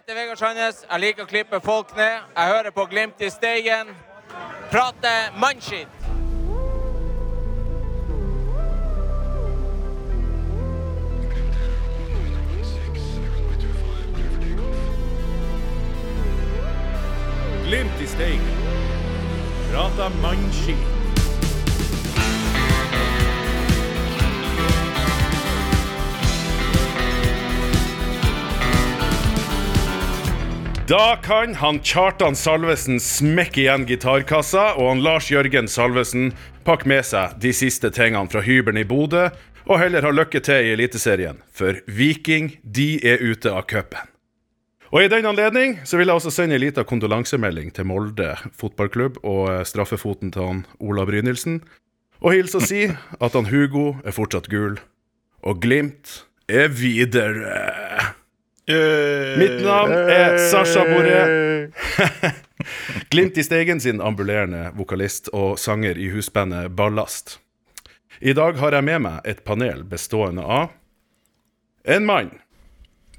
Jeg heter Vegard Sandnes. Jeg liker å klippe folk ned. Jeg hører på Glimt i Steigen. Prater mannskitt. Glimt i Steigen. Prata mannskit. Da kan han Kjartan Salvesen smekke igjen gitarkassa, og han Lars Jørgen Salvesen pakke med seg de siste tingene fra hybelen i Bodø, og heller ha lykke til i Eliteserien, for Viking de er ute av cupen. Og I den anledning så vil jeg også sende en liten kondolansemelding til Molde fotballklubb og eh, straffefoten til han Ola Brynildsen, og hilse og si at han Hugo er fortsatt gul, og Glimt er videre. Mitt navn er Sasha Boré. Glimt i Steigen sin ambulerende vokalist og sanger i husbandet Ballast. I dag har jeg med meg et panel bestående av en mann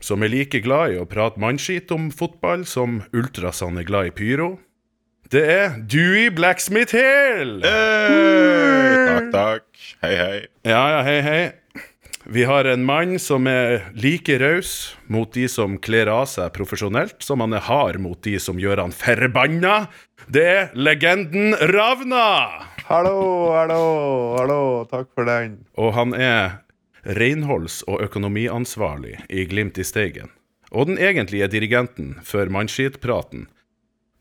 som er like glad i å prate mannskit om fotball som ultrasene er glad i pyro. Det er Dewey Blacksmith Hill! Takk, takk. Hei, hei. Ja, ja, hei, hei. Vi har en mann som er like raus mot de som kler av seg profesjonelt, som han er hard mot de som gjør han forbanna. Det er legenden Ravna! Hallo, hallo, hallo. Takk for den. Og han er renholds- og økonomiansvarlig i Glimt i Steigen. Og den egentlige dirigenten for mannskitpraten.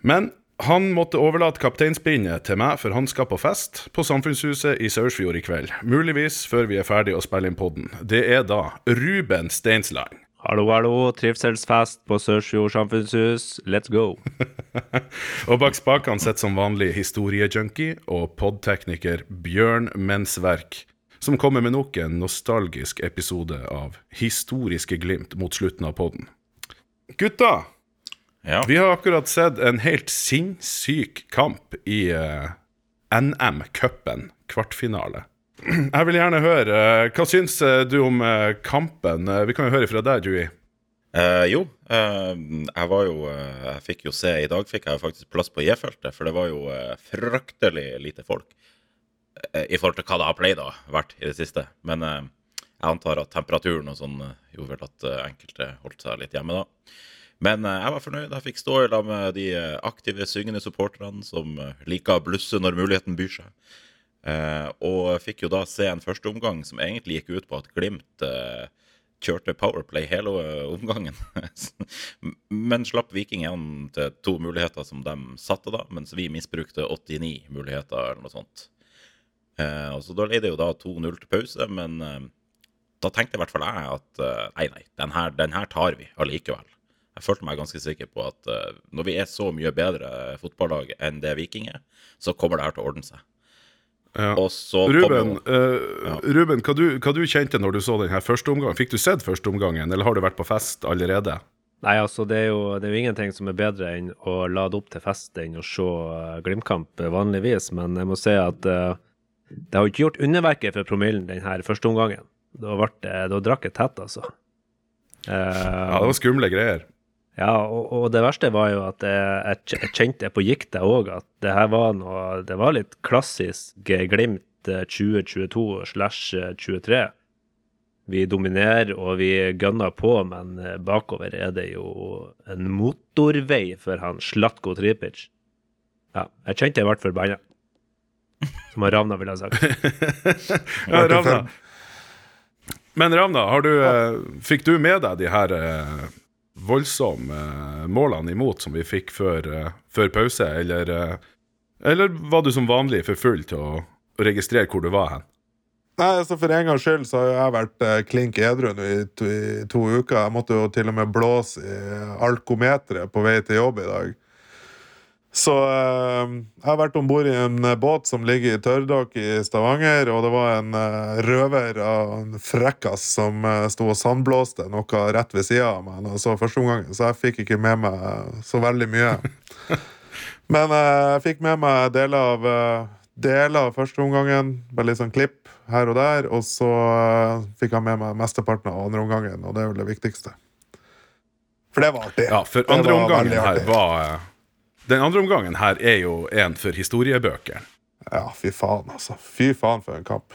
Men han måtte overlate kapteinspinnet til meg, for han skal på fest på Samfunnshuset i Saursfjord i kveld. Muligvis før vi er ferdig å spille inn podden. Det er da Ruben Steinsland. Hallo, hallo. Trivselsfest på Sørsfjord samfunnshus. Let's go. Og bak spakene sitter som vanlig historiejunkie og podtekniker Bjørn Mensverk, som kommer med nok en nostalgisk episode av Historiske glimt mot slutten av podden. Gutta! Ja. Vi har akkurat sett en helt sinnssyk kamp i uh, NM-cupen, kvartfinale. Jeg vil gjerne høre, uh, hva syns eh, du om uh, kampen? Eh, Vi kan jo høre fra deg, Dewey. Eh, jo, eh, jeg var jo eh, Jeg fikk jo se I dag fikk jeg faktisk plass på J-feltet, for det var jo eh, fryktelig lite folk. eh, I forhold til hva det har pleid å vært i det siste. Men eh, jeg antar at temperaturen og sånn eh, gjorde vel at eh, enkelte holdt seg litt hjemme da. Men eh, jeg var fornøyd. Jeg fikk stå i lag med de eh, aktive, syngende supporterne som eh, liker å blusse når muligheten byr seg. Og fikk jo da se en førsteomgang som egentlig gikk ut på at Glimt kjørte Powerplay hele omgangen. Men slapp Viking igjen til to muligheter som de satte, da, mens vi misbrukte 89 muligheter eller noe sånt. Og så Da ble det jo da 2-0 til pause, men da tenkte i hvert fall jeg at nei, nei, den her, den her tar vi allikevel. Jeg følte meg ganske sikker på at uh, når vi er så mye bedre fotballag enn det Viking er, så kommer det her til å ordne seg. Ja. Og så kom Ruben, jo eh, Ruben hva, du, hva du kjente når du så denne første omgangen? Fikk du sett første omgangen, eller har du vært på fest allerede? Nei, altså, det er, jo, det er jo ingenting som er bedre enn å lade opp til fest enn å se uh, Glimt-kamp eh, vanligvis, men jeg må si at uh, det har ikke gjort underverket for promillen denne første omgangen. Da, ble, det- da drakk jeg tett, altså. Uh, Ja, det var skumle greier. Ja, og, og det verste var jo at jeg, jeg, kj- jeg kjente på gikta òg, at det her var noe Det var litt klassisk eh, Glimt eh, 2022 slash eh, 23. Vi dominerer og vi gønner på, men eh, bakover er det jo en motorvei for han Slatko Tripic. Ja, jeg kjente jeg ble forbanna. Som han Ravna ville ha sagt. Ja, Ravna. Men Ravna, har du, eh, fikk du med deg de her eh, voldsomme eh, målene imot som vi fikk før, eh, før pause, eller, eh, eller var du som vanlig for full til å registrere hvor du var hen? Nei, altså For en gangs skyld så har jeg vært klink edru i to, i to uker. Jeg måtte jo til og med blåse i alkometeret på vei til jobb i dag. Så eh, jeg har vært om bord i en eh, båt som ligger i tørrdokk i Stavanger, og det var en eh, røver av en frekkas som uh, sto og sandblåste noe rett ved sida av meg. så første omgangen, Så jeg fikk ikke med meg så veldig mye. Men eh, jeg fikk med meg deler av, eh, deler av første omgangen, bare litt sånn klipp her og der. Og så eh, fikk jeg med meg mesteparten av andre omgangen, og det er vel det viktigste. For det var artig. Ja, for andre omgangen her var eh, Den andre omgangen her er jo en for historiebøker. Ja, fy faen, altså. Fy faen for en kamp.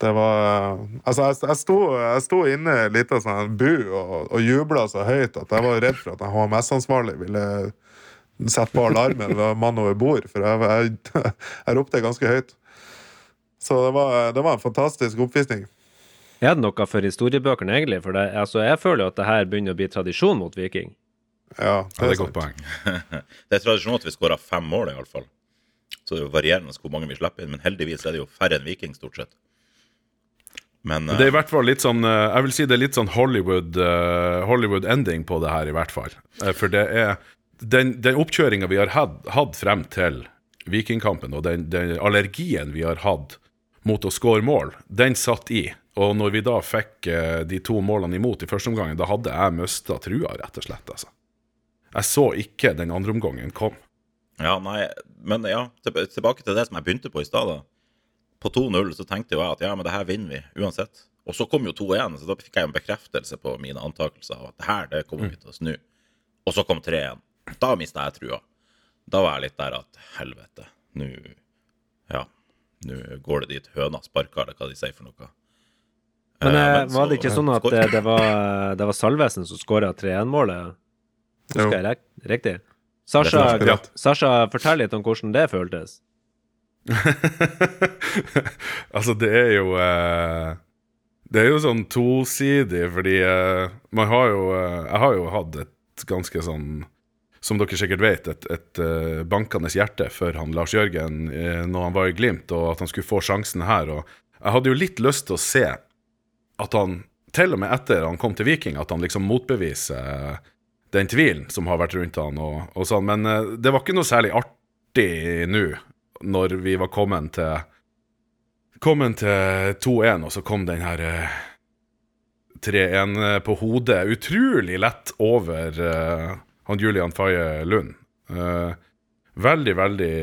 Det var Altså, jeg, jeg, sto, jeg sto inne i en liten sånn bu og, og jubla så høyt at jeg var redd for at HMS-ansvarlig ville sette på alarmen ved mann over bord, for jeg, jeg, jeg ropte ganske høyt. Så det var, det var en fantastisk oppvisning. Er det noe for historiebøkene, egentlig? For det, altså, jeg føler jo at det her begynner å bli tradisjon mot Viking. Ja, Ja, det er et godt poeng. Det er tradisjonelt at vi skårer fem mål, iallfall. Så det er jo varierende hvor mange vi slipper inn, men heldigvis er det jo færre enn Viking, stort sett. Men Det er i eh, hvert fall litt sånn eh, Jeg vil si det er litt sånn Hollywood eh, Hollywood ending på det her, i hvert fall. For det er den, den oppkjøringa vi har hatt, hatt frem til Vikingkampen, og den, den allergien vi har hatt mot å skåre mål, den satt i. Og når vi da fikk de to målene imot i første omgang, da hadde jeg mista trua, rett og slett. altså. Jeg så ikke den andre omgangen kom. Ja, nei, men ja, tilbake til det som jeg begynte på i stad. På 2-0 så tenkte jo jeg at ja, men det her vinner vi uansett. Og så kom jo 2-1, så da fikk jeg en bekreftelse på mine antakelser av at det her, det kommer vi til å snu. Og så kom 3-1. Da mista jeg trua. Da var jeg litt der at helvete, nå Ja, nå går det dit høna sparker, eller hva de sier for noe. Men, Eh, eh, så- var det ikke sånn at skår- eh, det var, det var Salvesen som skåra 3-1-målet? Husker jeg rek- riktig? Sasha. Sasha, fortell litt om hvordan det føltes. altså, det er jo eh, Det er jo sånn tosidig, fordi eh, man har jo eh, Jeg har jo hatt et ganske sånn som dere sikkert vet, et, et eh, bankende hjerte for han Lars Jørgen uh, når han var i Glimt, og at han skulle få sjansen her. Og jeg hadde jo litt lyst til å se at han, til og med etter han kom til Viking, at han liksom motbeviser eh, den tvilen som har vært rundt han og, og sånn. Men uh, det var ikke noe særlig artig nå, når vi var kommet til Kommet til 2-1, og så kom den her uh, 3-1 på hodet. Utrolig lett over uh, han Julian Faye Lund. Eh, veldig, veldig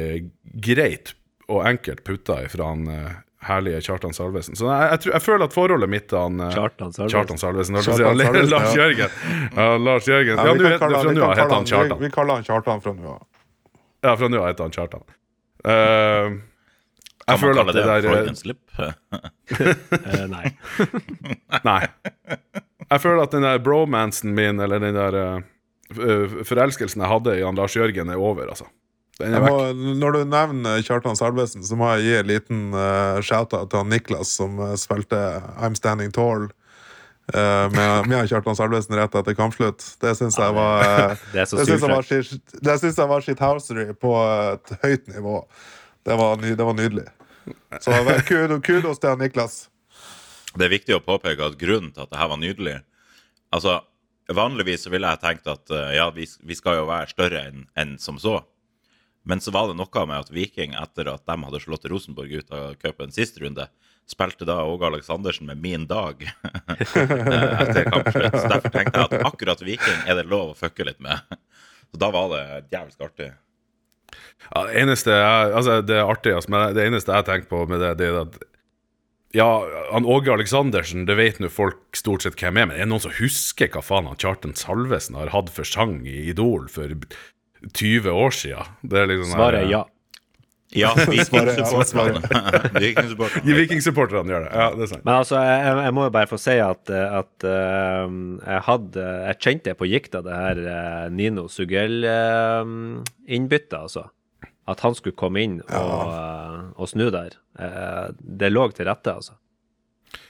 greit og enkelt putta ifra han eh, herlige Kjartan Salvesen. Så jeg, jeg, tror, jeg føler at forholdet mitt til han eh, Kjartan Salvesen. Kjartan Salvesen. Kjartan Salvesen, Lars. Jørgen. Ja, Lars Jørgen. Ja, Ja, vi fra nå av heter han Kjartan. Vi, vi kaller han Kjartan fra nå av. Ja, fra nå av heter han Kjartan. Eh, jeg Kan man føler kalle at det det der Freudian slip? Eh, nei. Nei. Jeg føler at den der bromansen min, eller den der uh, forelskelsen jeg hadde i han Lars Jørgen, er over, altså. Den er Jeg vekk. når du nevner Kjartan Salvesen, så må jeg gi en liten uh, shout-out til han Niklas, som uh, spilte I'm Standing Tall Uh, med, med Kjartan Salvesen rett etter kampslutt. Det syns jeg var uh, Det Det syns jeg var, shit- var shithousery på et høyt nivå. Det var, ny, det var nydelig. Så kudos, kudos til han Niklas. Det er viktig å påpeke at grunnen til at det her var nydelig Altså, Vanligvis så ville jeg tenkt at uh, ja, vi, vi skal jo være større enn enn som så. Men så var det noe med at Viking, etter at de hadde slått Rosenborg ut av cupen sist runde, spilte da Åge Aleksandersen med min dag etter kampslutt. Så derfor tenkte jeg at akkurat Viking er det lov å fucke litt med. Så da var det djevelsk artig. Ja, det eneste jeg, altså det er artig, altså, men det eneste jeg tenker på med det, det er at Ja, han Åge Aleksandersen, det vet nå folk stort sett hvem er, men er det noen som husker hva faen han Kjartan Salvesen har hatt for sang i Idol for 20 år? Det er liksom Svaret er ja. Ja, vikingsupporterne. Viking-supporterne. Gjør det. Ja, det er sant. Men altså, jeg, jeg må jo bare få si at, at uh, jeg hadde Jeg kjente på gikta det her uh, Nino Sugell-innbyttet, altså. At han skulle komme inn og, eh, og snu der. Eh, det lå til rette, altså.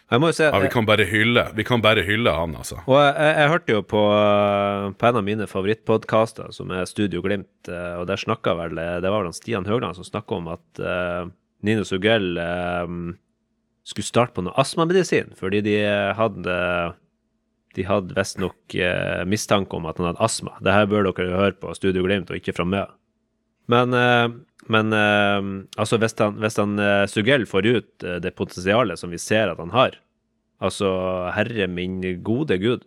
Jeg må jo si Ja, vi kan bare hylle Vi kan bare hylle han, altså. Og jeg, jeg, jeg hørte jo på, eh, på en av mine favorittpodkaster, som er Studio Glimt, eh, og der snakka vel Det var vel Stian Høgland som snakka om at uh, Nino Sugell eh, skulle starte på noe astmamedisin, fordi de hadde De hadde visstnok eh, mistanke om at han hadde astma. Det her bør dere høre på Studio Glimt, og ikke fra meg. Men, eh, men eh, altså, hvis han, hvis han eh, Sugell får ut eh, det potensialet som vi ser at han har, altså herre min gode gud,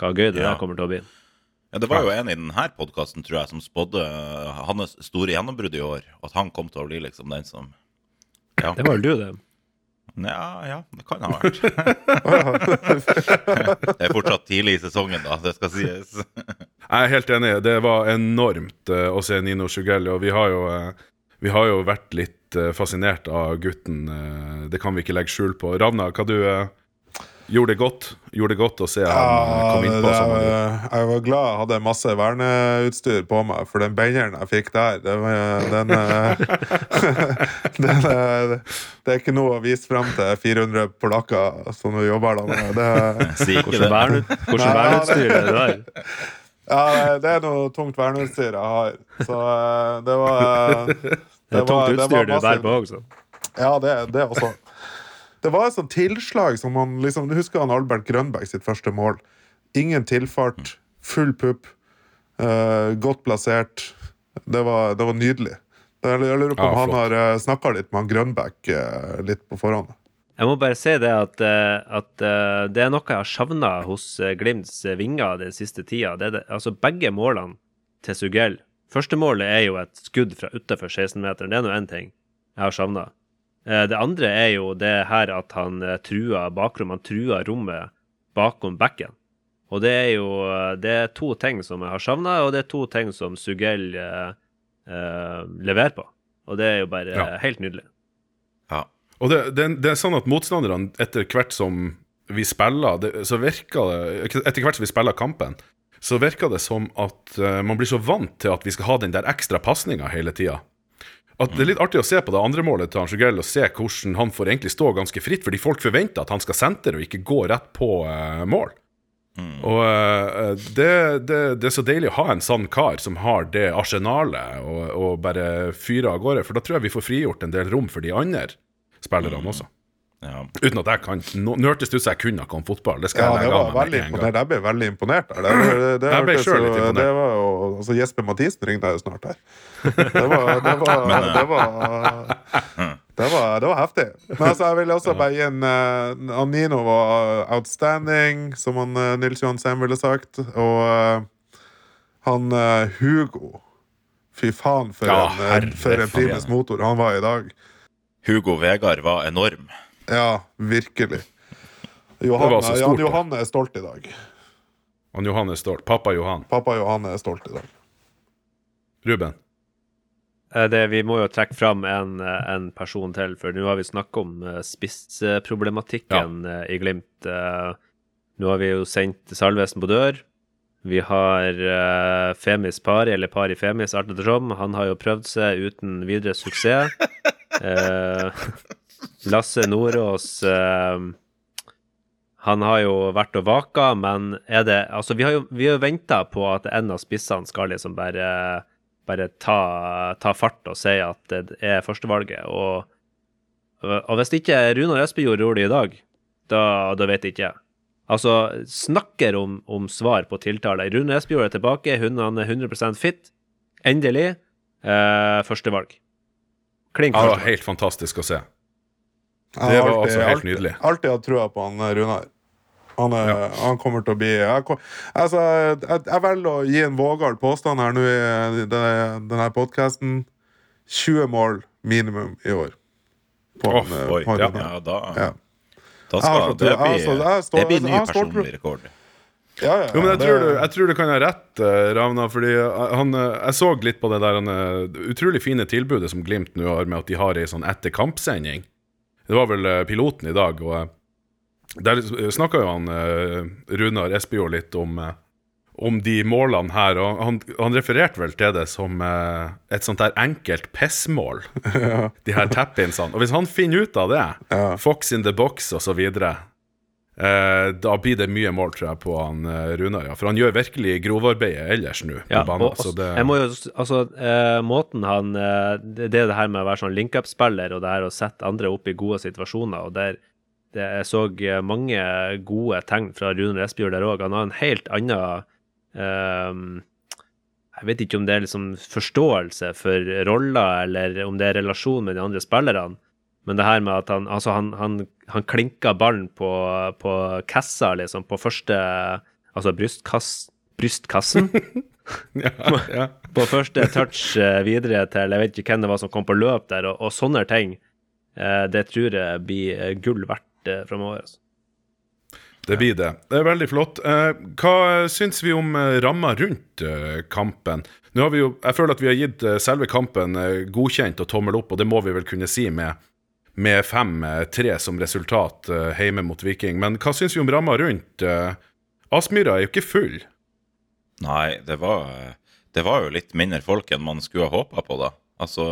hva gøy det Ja. der kommer til å bli. Ja, Det var jo en i denne podkasten tror jeg, som spådde uh, hans store gjennombrudd i år. At han kom til å bli liksom den som Ja. Det var vel du, det. Ja, ja, det kan ha vært. det er fortsatt tidlig i sesongen, da, det skal sies. Jeg er helt enig. Det var enormt å se Nino Sjugelli, og vi har jo, vi har jo vært litt eh, fascinert av gutten. eh, det kan vi ikke legge skjul på. Ravna, hva du eh, gjorde det godt? Gjorde det godt å se han komme innpå? gjorde? jeg var glad jeg hadde masse verneutstyr på meg, for den benderen jeg fikk der, den, den eh, Det er ikke noe å vise frem til 400 polakker som jobber da med. Det, Si ikke ja, verneutstyr er det der? ja, det er noe tungt verneutstyr jeg har. Så det var Det er tungt utstyr du bærer på også. Ja, det, det også. Det var et sånt tilslag som man liksom Du husker han Albert Grønberg sitt første mål. Ingen tilfart, full pupp, uh, godt plassert. Det var, det var nydelig. Det- Jeg lurer på om Ja, han har uh, snakka litt med han Grønbæk eh, litt på forhånd. Jeg må bare si det at, eh, at eh, det er noe jeg har savna hos eh, Glimts eh, vinger den siste tida. Det det, altså begge målene til Sugell Første målet er jo et skudd fra utafor 16-meteren. Det er nå én ting jeg har savna. Det andre er jo det her at han truer bakrom. Han truer rommet bakom bekken. Og det er jo eh, det er to ting som jeg har savna, og det er to ting som Sugell eh, eh, leverer på. Og det er jo bare Ja. eh, helt nydelig. Ja. Og det, det, det er sånn at motstanderne, etter hvert som vi spiller, det, så virker det Etter hvert som vi spiller kampen, så virker det som at eh, man blir så vant til at vi skal ha den der ekstra pasninga hele tida. At Det er litt artig å se på det andre målet til Angel og se hvordan han får egentlig stå ganske fritt, fordi folk forventer at han skal sentre og ikke gå rett på eh, mål. Og eh, det, det, det er så deilig å ha en sånn kar som har det arsenalet, og, og bare fyre av gårde, for da tror jeg vi får frigjort en del rom for de andre spillerne også. Ja. Uten at jeg kan Nå hørtes det ut som jeg kunne noe om fotball. Det skal Ja, jeg legge av meg veldig med en gang. Jeg ble veldig imponert. Det, det, det, Jeg ble sjøl litt imponert. Det var jo, altså Jesper Mathisen ringte jeg jo snart her. Det var, det var, det var, det var, det var heftig. Men altså, jeg vil også bare gi en uh, Nino var outstanding, som han, uh, Nils Johan Sem ville sagt. Og uh, han uh, Hugo Fy faen, for, Ja, en, eh, herre for en primus motor han var i dag. Hugo Vegard var enorm. Ja, virkelig. Det Johan, var så stort, Jan. Johanne er stolt i dag. Han Johan er Stolt. Pappa Johan. Pappa Johan er stolt i dag. Ruben. Eh, Det, vi må jo trekke fram en, eh, en person til, for nå har vi snakket om eh, spissproblematikken ja. i Glimt. Nå har vi jo sendt Salvesen på dør. Vi har Femis Pari, eller Pari Femis, alt ettersom. Han har jo prøvd seg uten videre suksess. Eh, Lasse Nordås eh, han har jo vært og vaka, men er det Altså, vi har jo, vi har jo venta på at en av spissene skal liksom bare bare ta, ta fart og si at det er førstevalget. Og, og hvis ikke Runar Espejord gjorde det i dag, da, da vet jeg ikke. Altså, snakker om, om svar på tiltale. Rune Espejord er tilbake, hun han er 100% fit. Endelig. Eh, førstevalg. Klink Ja, det var helt fantastisk å se. Det var alltid- altså helt alltid- nydelig. Alltid hatt trua på han eh, Runar. Han, er, han kommer til å bli jeg, kom- altså, jeg, jeg velger å gi en vågal påstand her nå i denne, podkasten. 20 mål minimum i år. På oh, han, eh, Oi, på ja, ja, da, Ja. da skal det bli, altså, det blir ny personlig rekord. Ja, ja, Jo, men jeg det- tror, du, jeg tror du kan ha rett, eh, Ravna. Fordi han, jeg så litt på det der han, utrolig fine tilbudet som Glimt nå har, med at de har ei sånn etter kampsending. Det var vel eh, piloten i dag, og eh, der snakka jo han eh, Runar Espejord litt om, eh, om de målene her, og han, han refererte vel til det som eh, et sånt der enkelt pissmål. De her tap-insene. Og hvis han finner ut av det, Fox in the box og så videre, eh, da blir det mye mål, tror jeg, på han eh, Runar. Ja. For han gjør virkelig grovarbeidet ellers nå på Ja, banen. og, så det, jeg må jo, altså, eh, måten han eh, Det det er det her med å være sånn link-up-spiller, og det her å sette andre opp i gode situasjoner, og der det, jeg så eh, mange gode tegn fra Runar Espejord der òg. Han har en helt annen eh, Jeg vet ikke om det er liksom forståelse for roller, eller om det er relasjon med de andre spillerne. Men det her med at han altså han, han, han klinka ballen på, på kassa, liksom, på første Altså brystkass, brystkassen. ja, ja. på første touch eh, videre til Jeg vet ikke hvem det var som kom på løp der, og, og sånne ting. Eh, det tror jeg blir eh, gull verdt framover. Altså. Det blir det. Det er veldig flott. Eh, hva syns vi om ramma rundt kampen? Nå har vi jo, jeg føler at vi har gitt selve kampen godkjent og tommel opp, og det må vi vel kunne si med, med 5-3 som resultat eh, hjemme mot Viking. Men hva syns vi om ramma rundt? Eh, Aspmyra er jo ikke full. Nei, det var, det var jo litt mindre folk enn man skulle ha håpa på, da. Altså,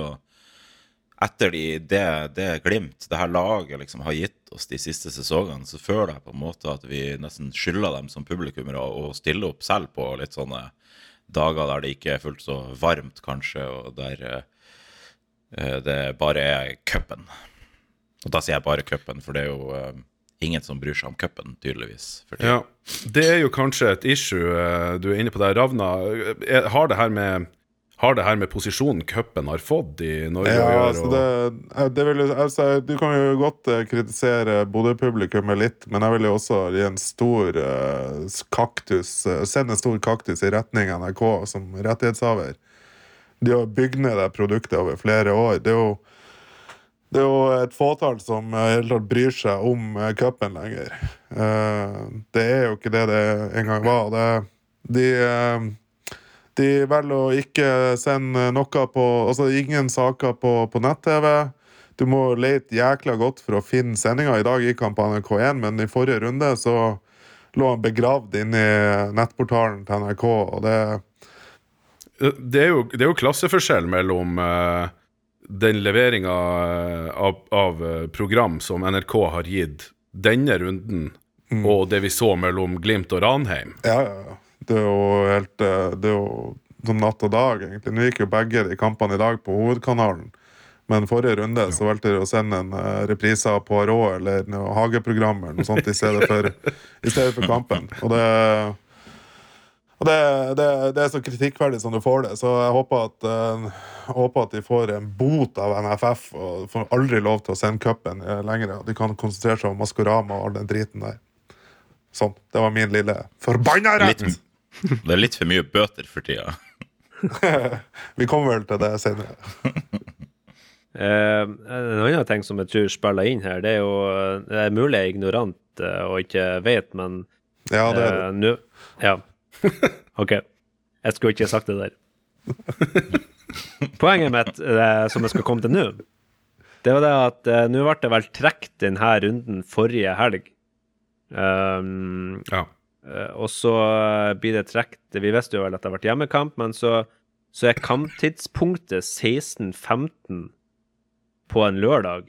etter de, det, det Glimt, det her laget, liksom har gitt oss de siste sesongene, så føler jeg på en måte at vi nesten skylder dem som publikummere å stille opp selv på litt sånne dager der det ikke er fullt så varmt, kanskje, og der eh, det bare er cupen. Og da sier jeg bare cupen, for det er jo uh, ingen som bryr seg om cupen, tydeligvis. For. Ja, Det er jo kanskje et issue uh, du er inne på der. Ravna, eh, har det her med har det her med posisjonen cupen har fått i Norge Ja, å gjøre? altså det, det vil, altså, du kan jo godt kritisere Bodø-publikummet litt, men jeg vil jo også gi en stor uh, kaktus uh, Sende en stor kaktus i retning NRK som rettighetshaver. De har bygd ned det produktet over flere år. Det er jo, det er jo et fåtall som helt hele tatt bryr seg om eh, cupen lenger. Eh, det er jo ikke det det en gang var. Det, de eh, de velger å ikke sende noe på Altså ingen saker på, på nett-TV. Du må lete jækla godt for å finne sendinga. I dag gikk han på NRK1, men i forrige runde så lå han begravd inni nettportalen til NRK, og det det, er jo, det er jo klasseforskjell mellom eh, den leveringa av, av eh, program som NRK har gitt denne runden, og det vi så mellom Glimt og Ranheim. Ja, ja, ja. Det er jo helt eh, Det er jo som natt og dag, egentlig. Nå gikk jo begge de kampene i dag på hovedkanalen. Men forrige runde så valgte de å sende en reprise av Poirot eller noe hageprogram eller noe sånt i stedet for, i stedet for kampen. Og det og det, det, det er så kritikkverdig som du får det, så jeg håper at, uh, håper at de får en bot av NFF og får aldri lov til å sende cupen eh, lenger. Og de kan konsentrere seg om Maskorama og all den driten der. Sånn. Det var min lille forbanna rett! Litt, det er litt for mye bøter for tida. Vi kommer vel til det senere. Uh, en annen ting som jeg tror spiller inn her, det er jo Det er mulig jeg er ignorant uh, og ikke vet, men Ja, det er det. eh, nå Ja. OK. Jeg skulle ikke sagt det der. Poenget mitt, eh, som jeg skal komme til nå, det var det at eh, nå ble det vel trukket denne runden forrige helg. Um, Ja. Eh, og så blir det trukket Vi visste jo vel at det ble hjemmekamp, men så, så er kamptidspunktet 16.15 på en lørdag.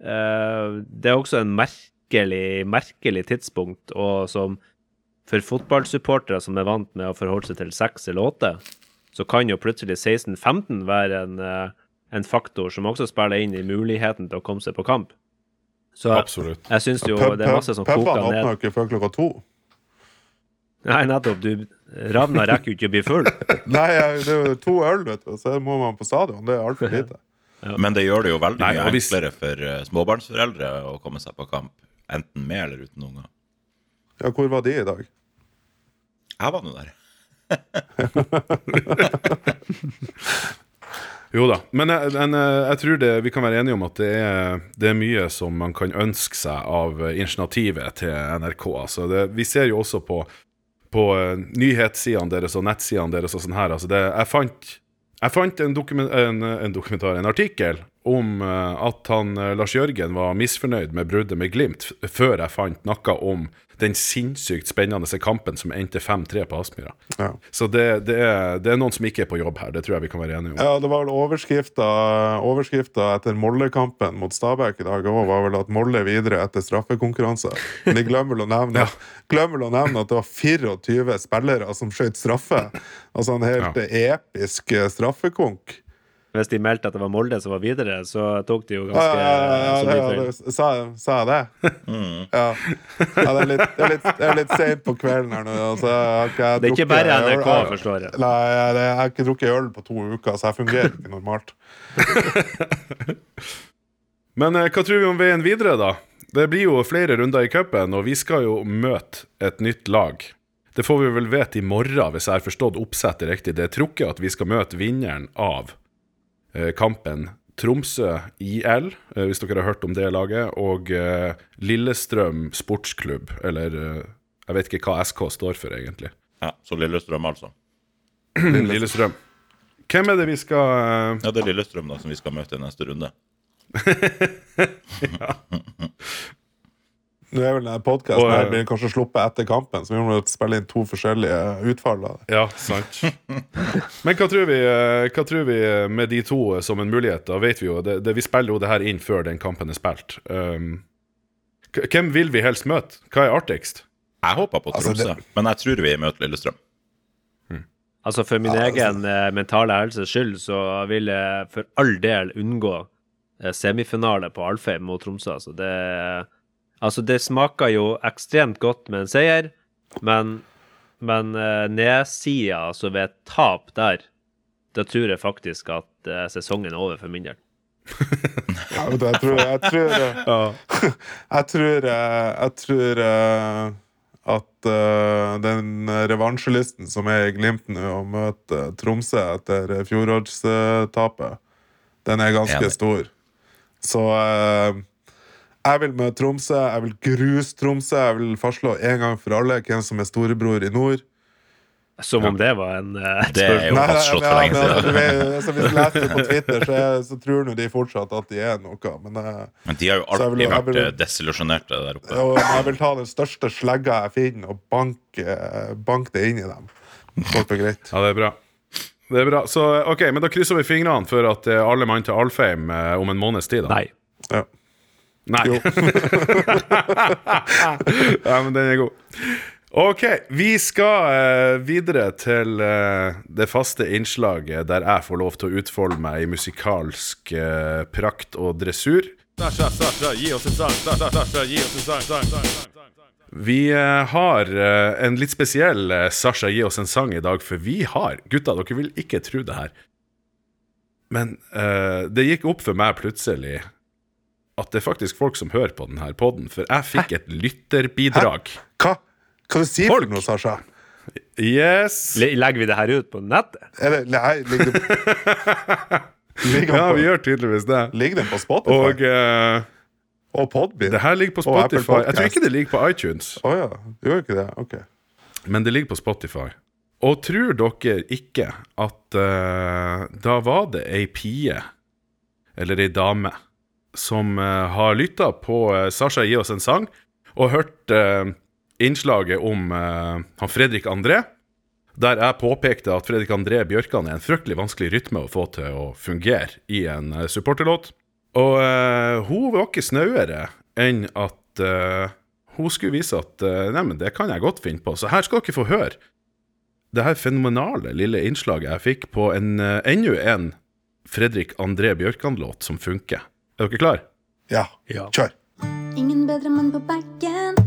Uh, det er også en merkelig, merkelig tidspunkt, og som for fotballsupportere som er vant med å forholde seg til seks eller åtte, så kan jo plutselig 16.15 være en, eh, en faktor som også spiller inn i muligheten til å komme seg på kamp. Så Absolutt. jeg syns jo det er masse som koker Pubene ned. åpner ikke før klokka to. Nei, nettopp. Du, Ravna rekker jo ikke å bli full. Nei, det er jo to øl, vet du, så må man på stadion. Det er altfor lite. Men det gjør det jo veldig Nei, mye hvis- enklere for eh, småbarnsforeldre å komme seg på kamp, enten med eller uten unger. Ja, hvor var de i dag? Jeg var nå der. Jo da. Men jeg, en, eh, jeg tror det, vi kan være enige om at det er, det er mye som man kan ønske seg av eh, initiativet til NRK. Altså det, vi ser jo også på, på eh, nyhetssidene deres og nettsidene deres og sånn her. Altså jeg fant, jeg fant en, dokument, en, en dokumentar, en artikkel, om at han Lars Jørgen var misfornøyd med bruddet med Glimt, før jeg fant noe om den sinnssykt spennende kampen som endte 5-3 på Aspmyra. Ja. Så det, det, er, det er noen som ikke er på jobb her, det tror jeg vi kan være enige om. Ja, det var vel overskrifta, overskrifta etter Molde-kampen mot Stabæk i dag òg, var vel at Molde er videre etter straffekonkurranse. Men de glemmer vel å nevne, glemmer å nevne at det var 24 spillere som skjøt straffe. Altså en helt episk eh, straffekonk. Hvis de meldte at det var Molde som var videre, så tok de jo ganske ja, ja, ja, ja, det- sa, sa jeg det? Ja. ja det, er litt, det, er litt, det er litt seint på kvelden her nå. Altså, jeg har ikke, jeg Det er ikke bare NRK, jeg- forstår jeg. Nei, jeg, jeg har ikke drukket øl på to uker, så jeg fungerer ikke normalt. Men eh, hva tror vi om veien videre, da? Det blir jo flere runder i cupen, og vi skal jo møte et nytt lag. Det får vi vel vite i morgen, hvis jeg har forstått oppsettet riktig. Det er trukket at vi skal møte vinneren av kampen Tromsø IL, eh, hvis dere har hørt om det laget, og eh, Lillestrøm sportsklubb, eller eh, jeg vet ikke hva SK står for, egentlig. Ja, så Lillestrøm, altså. Lillestrøm. Hvem er det vi skal eh, Ja, det er Lillestrøm da som vi skal møte i neste runde. Nå er vel denne podkasten her eh, blir kanskje sluppet etter kampen, så vi må spille inn to forskjellige utfall. Da. Ja, sant. Men hva tror, vi, eh, hva tror vi eh, med de to som en mulighet? Da vet vi jo, det, det, Vi spiller jo det her inn før den kampen er spilt. Um, hvem vil vi helst møte? Hva er artigst? Jeg håper på Altså, Tromsø, men jeg tror vi møter Lillestrøm. Altså For min egen eh, mentale helses skyld så vil jeg for all del unngå eh, semifinale på Alfheim mot Tromsø. Altså det, altså det smaker jo ekstremt godt med en seier, men, men uh, nedsida, altså ved et tap der, da tror jeg faktisk at uh, sesongen er over for min del. Ja, vet du, jeg tror Jeg tror, eh, jeg tror, eh, jeg tror eh, at uh, den revansjelisten som er i Glimt nå, å møte Tromsø etter fjorårstapet, den er ganske stor. Så eh, jeg vil møte Tromsø. Jeg vil gruse Tromsø. Jeg vil fastslå en gang for alle hvem som er storebror i nord. Som om det var en uh, Det er jo Nei, nei, fastslått for lenge men altså, siden. altså, Hvis du leser det på Twitter, så, er, så tror nå de fortsatt at de er noe. Men uh, Men de har jo alltid vil- vært vil- eh, desillusjonerte der oppe. og jeg vil ta den største slegga jeg finner, og banke, bank det inn i dem. Kort og greit. Ja, det er bra. Det er bra. Så ok, men da krysser vi fingrene for at alle mann til Alfheim eh, om en måneds tid. da. Nei. Ja. Nei. Jo. ja, men den er god. Ok, vi skal uh, videre til uh, det faste innslaget der jeg får lov til å utfolde meg i musikalsk uh, prakt og dressur. Vi har en litt spesiell Sasha gi oss en sang i dag, for vi har Gutta, dere vil ikke tro det her. Men eh, det gikk opp for meg plutselig at det er faktisk folk som hører på denne poden, for jeg fikk et lytterbidrag. Hva? Hva du sier du for noe, Sasha? Yes! Le- Legger vi det her ut på nettet? Eller, nei, ligger det ligger, Ja, vi gjør tydeligvis det. ligger den på Spotify? Og uh, Og Podbean? det her ligger på Spotify. Jeg tror ikke det ligger på iTunes, Oh, ja. Gjør ikke det? Ok. men det ligger på Spotify. Og tror dere ikke at uh, da var det ei pie, eller ei dame, som eh, har lytta på eh, Sasha gi oss en sang, og hørt eh, innslaget om han Fredrik André, der jeg påpekte at Fredrik André Bjørkan er en fryktelig vanskelig rytme å få til å fungere i en supporterlåt. Og hun var ikke snauere enn at hun skulle vise at uh, Nei, men det kan jeg godt finne på. Så her skal dere få høre det her fenomenale lille innslaget jeg fikk på en enda en Fredrik André Bjørkan-låt som funker. Er dere klar? Ja. Ja. Kjør. Ingen bedre mann på backen.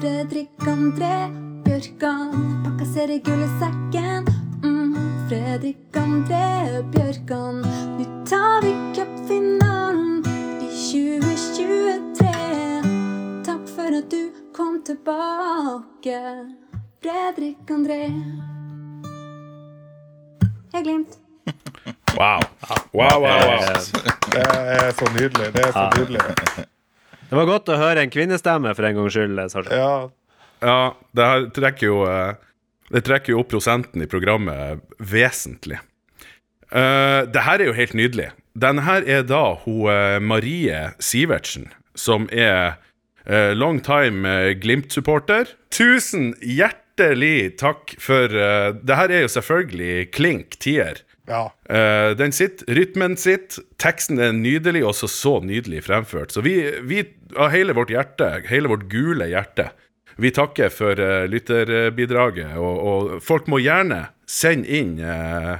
Fredrik André Bjørkan. Pakka ser i gull i sekken. Mm. Fredrik André Bjørkan. Nå tar vi cupfinalen i 2023. Takk for at du kom tilbake, Fredrik André. Jeg glimt. Wow. Wow, wow, wow. Det er så nydelig. Det er så nydelig. Det var godt å høre en kvinnestemme for en gangs skyld, Sartre. Ja. Ja, det her trekker jo eh, Det trekker jo opp prosenten i programmet vesentlig. Uh, det her er jo helt nydelig. Den her er da hun eh, Marie Sivertsen, som er uh, long time eh, Glimt-supporter. Tusen hjertelig takk for uh, Det her er jo selvfølgelig klink tier. Ja. Uh, den sitter, rytmen sitter, teksten er nydelig, også så nydelig fremført. Så vi, vi av hele vårt hjerte, hele vårt gule hjerte, vi takker for uh, lytterbidraget. Og, og folk må gjerne sende inn uh,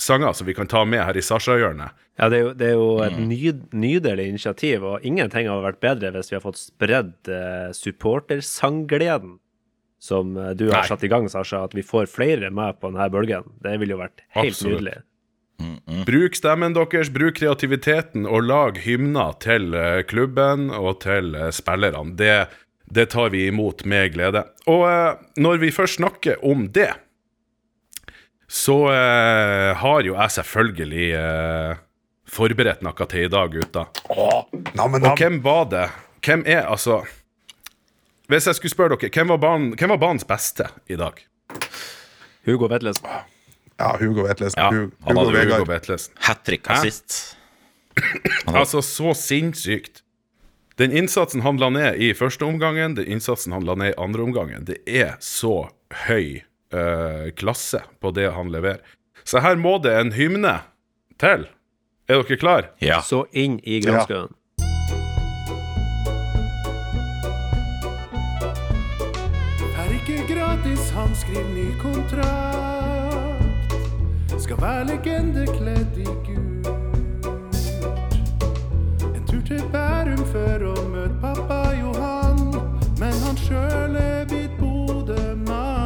sanger som vi kan ta med her i Sasha-hjørnet. Ja, det er jo, det er jo et nyd, nydelig initiativ, og ingenting har vært bedre hvis vi har fått spredd supportersanggleden som eh, du har Nei. satt i gang, Sasha. At vi får flere med på denne bølgen. Det ville jo vært helt Absolutt. nydelig. Bruk stemmen deres, bruk kreativiteten, og lag hymner til eh, klubben og til eh, spillerne. Det, det tar vi imot med glede. Og når vi først snakker om det, så eh, har jo jeg selvfølgelig eh, forberedt noe til i dag, gutta. Og hvem var det? Hvem er altså Hvis jeg skulle spørre dere, hvem var, banen, hvem var banens beste i dag? Hugo Vetlesen. Ja, Hugo Vetlesen. Ja, Hugo, han Hugo hadde jo Hugo Vetlesen. Hat trick assist. Altså, så sinnssykt. Den innsatsen han la ned i første omgangen, den innsatsen han la ned i andre omgangen, det er så høy uh, klasse på det han leverer. Så her må det en hymne til. Er dere klar? Ja. Så inn i granskauen. Er han skriver ny kontrakt. Skal være legende kledd i gult. En tur til Bærum for å møte pappa Johan. Men han sjøl er blitt Bodø-mann.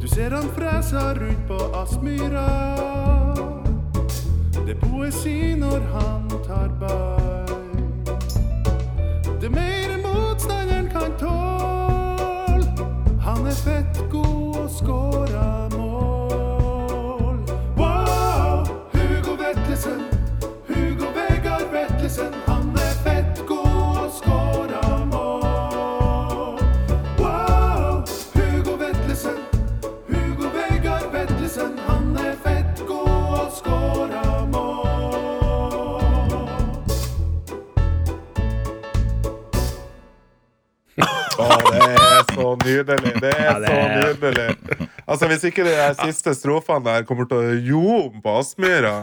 Du ser han freser rundt på Aspmyra. Det er poesi når han tar bar. Det er mer motstanderen kan tåle. Han er fett god og skåra mål. Nydelig. Det er Ja, det så nydelig. Altså, Hvis ikke de siste strofene der kommer til å ljome på Aspmyra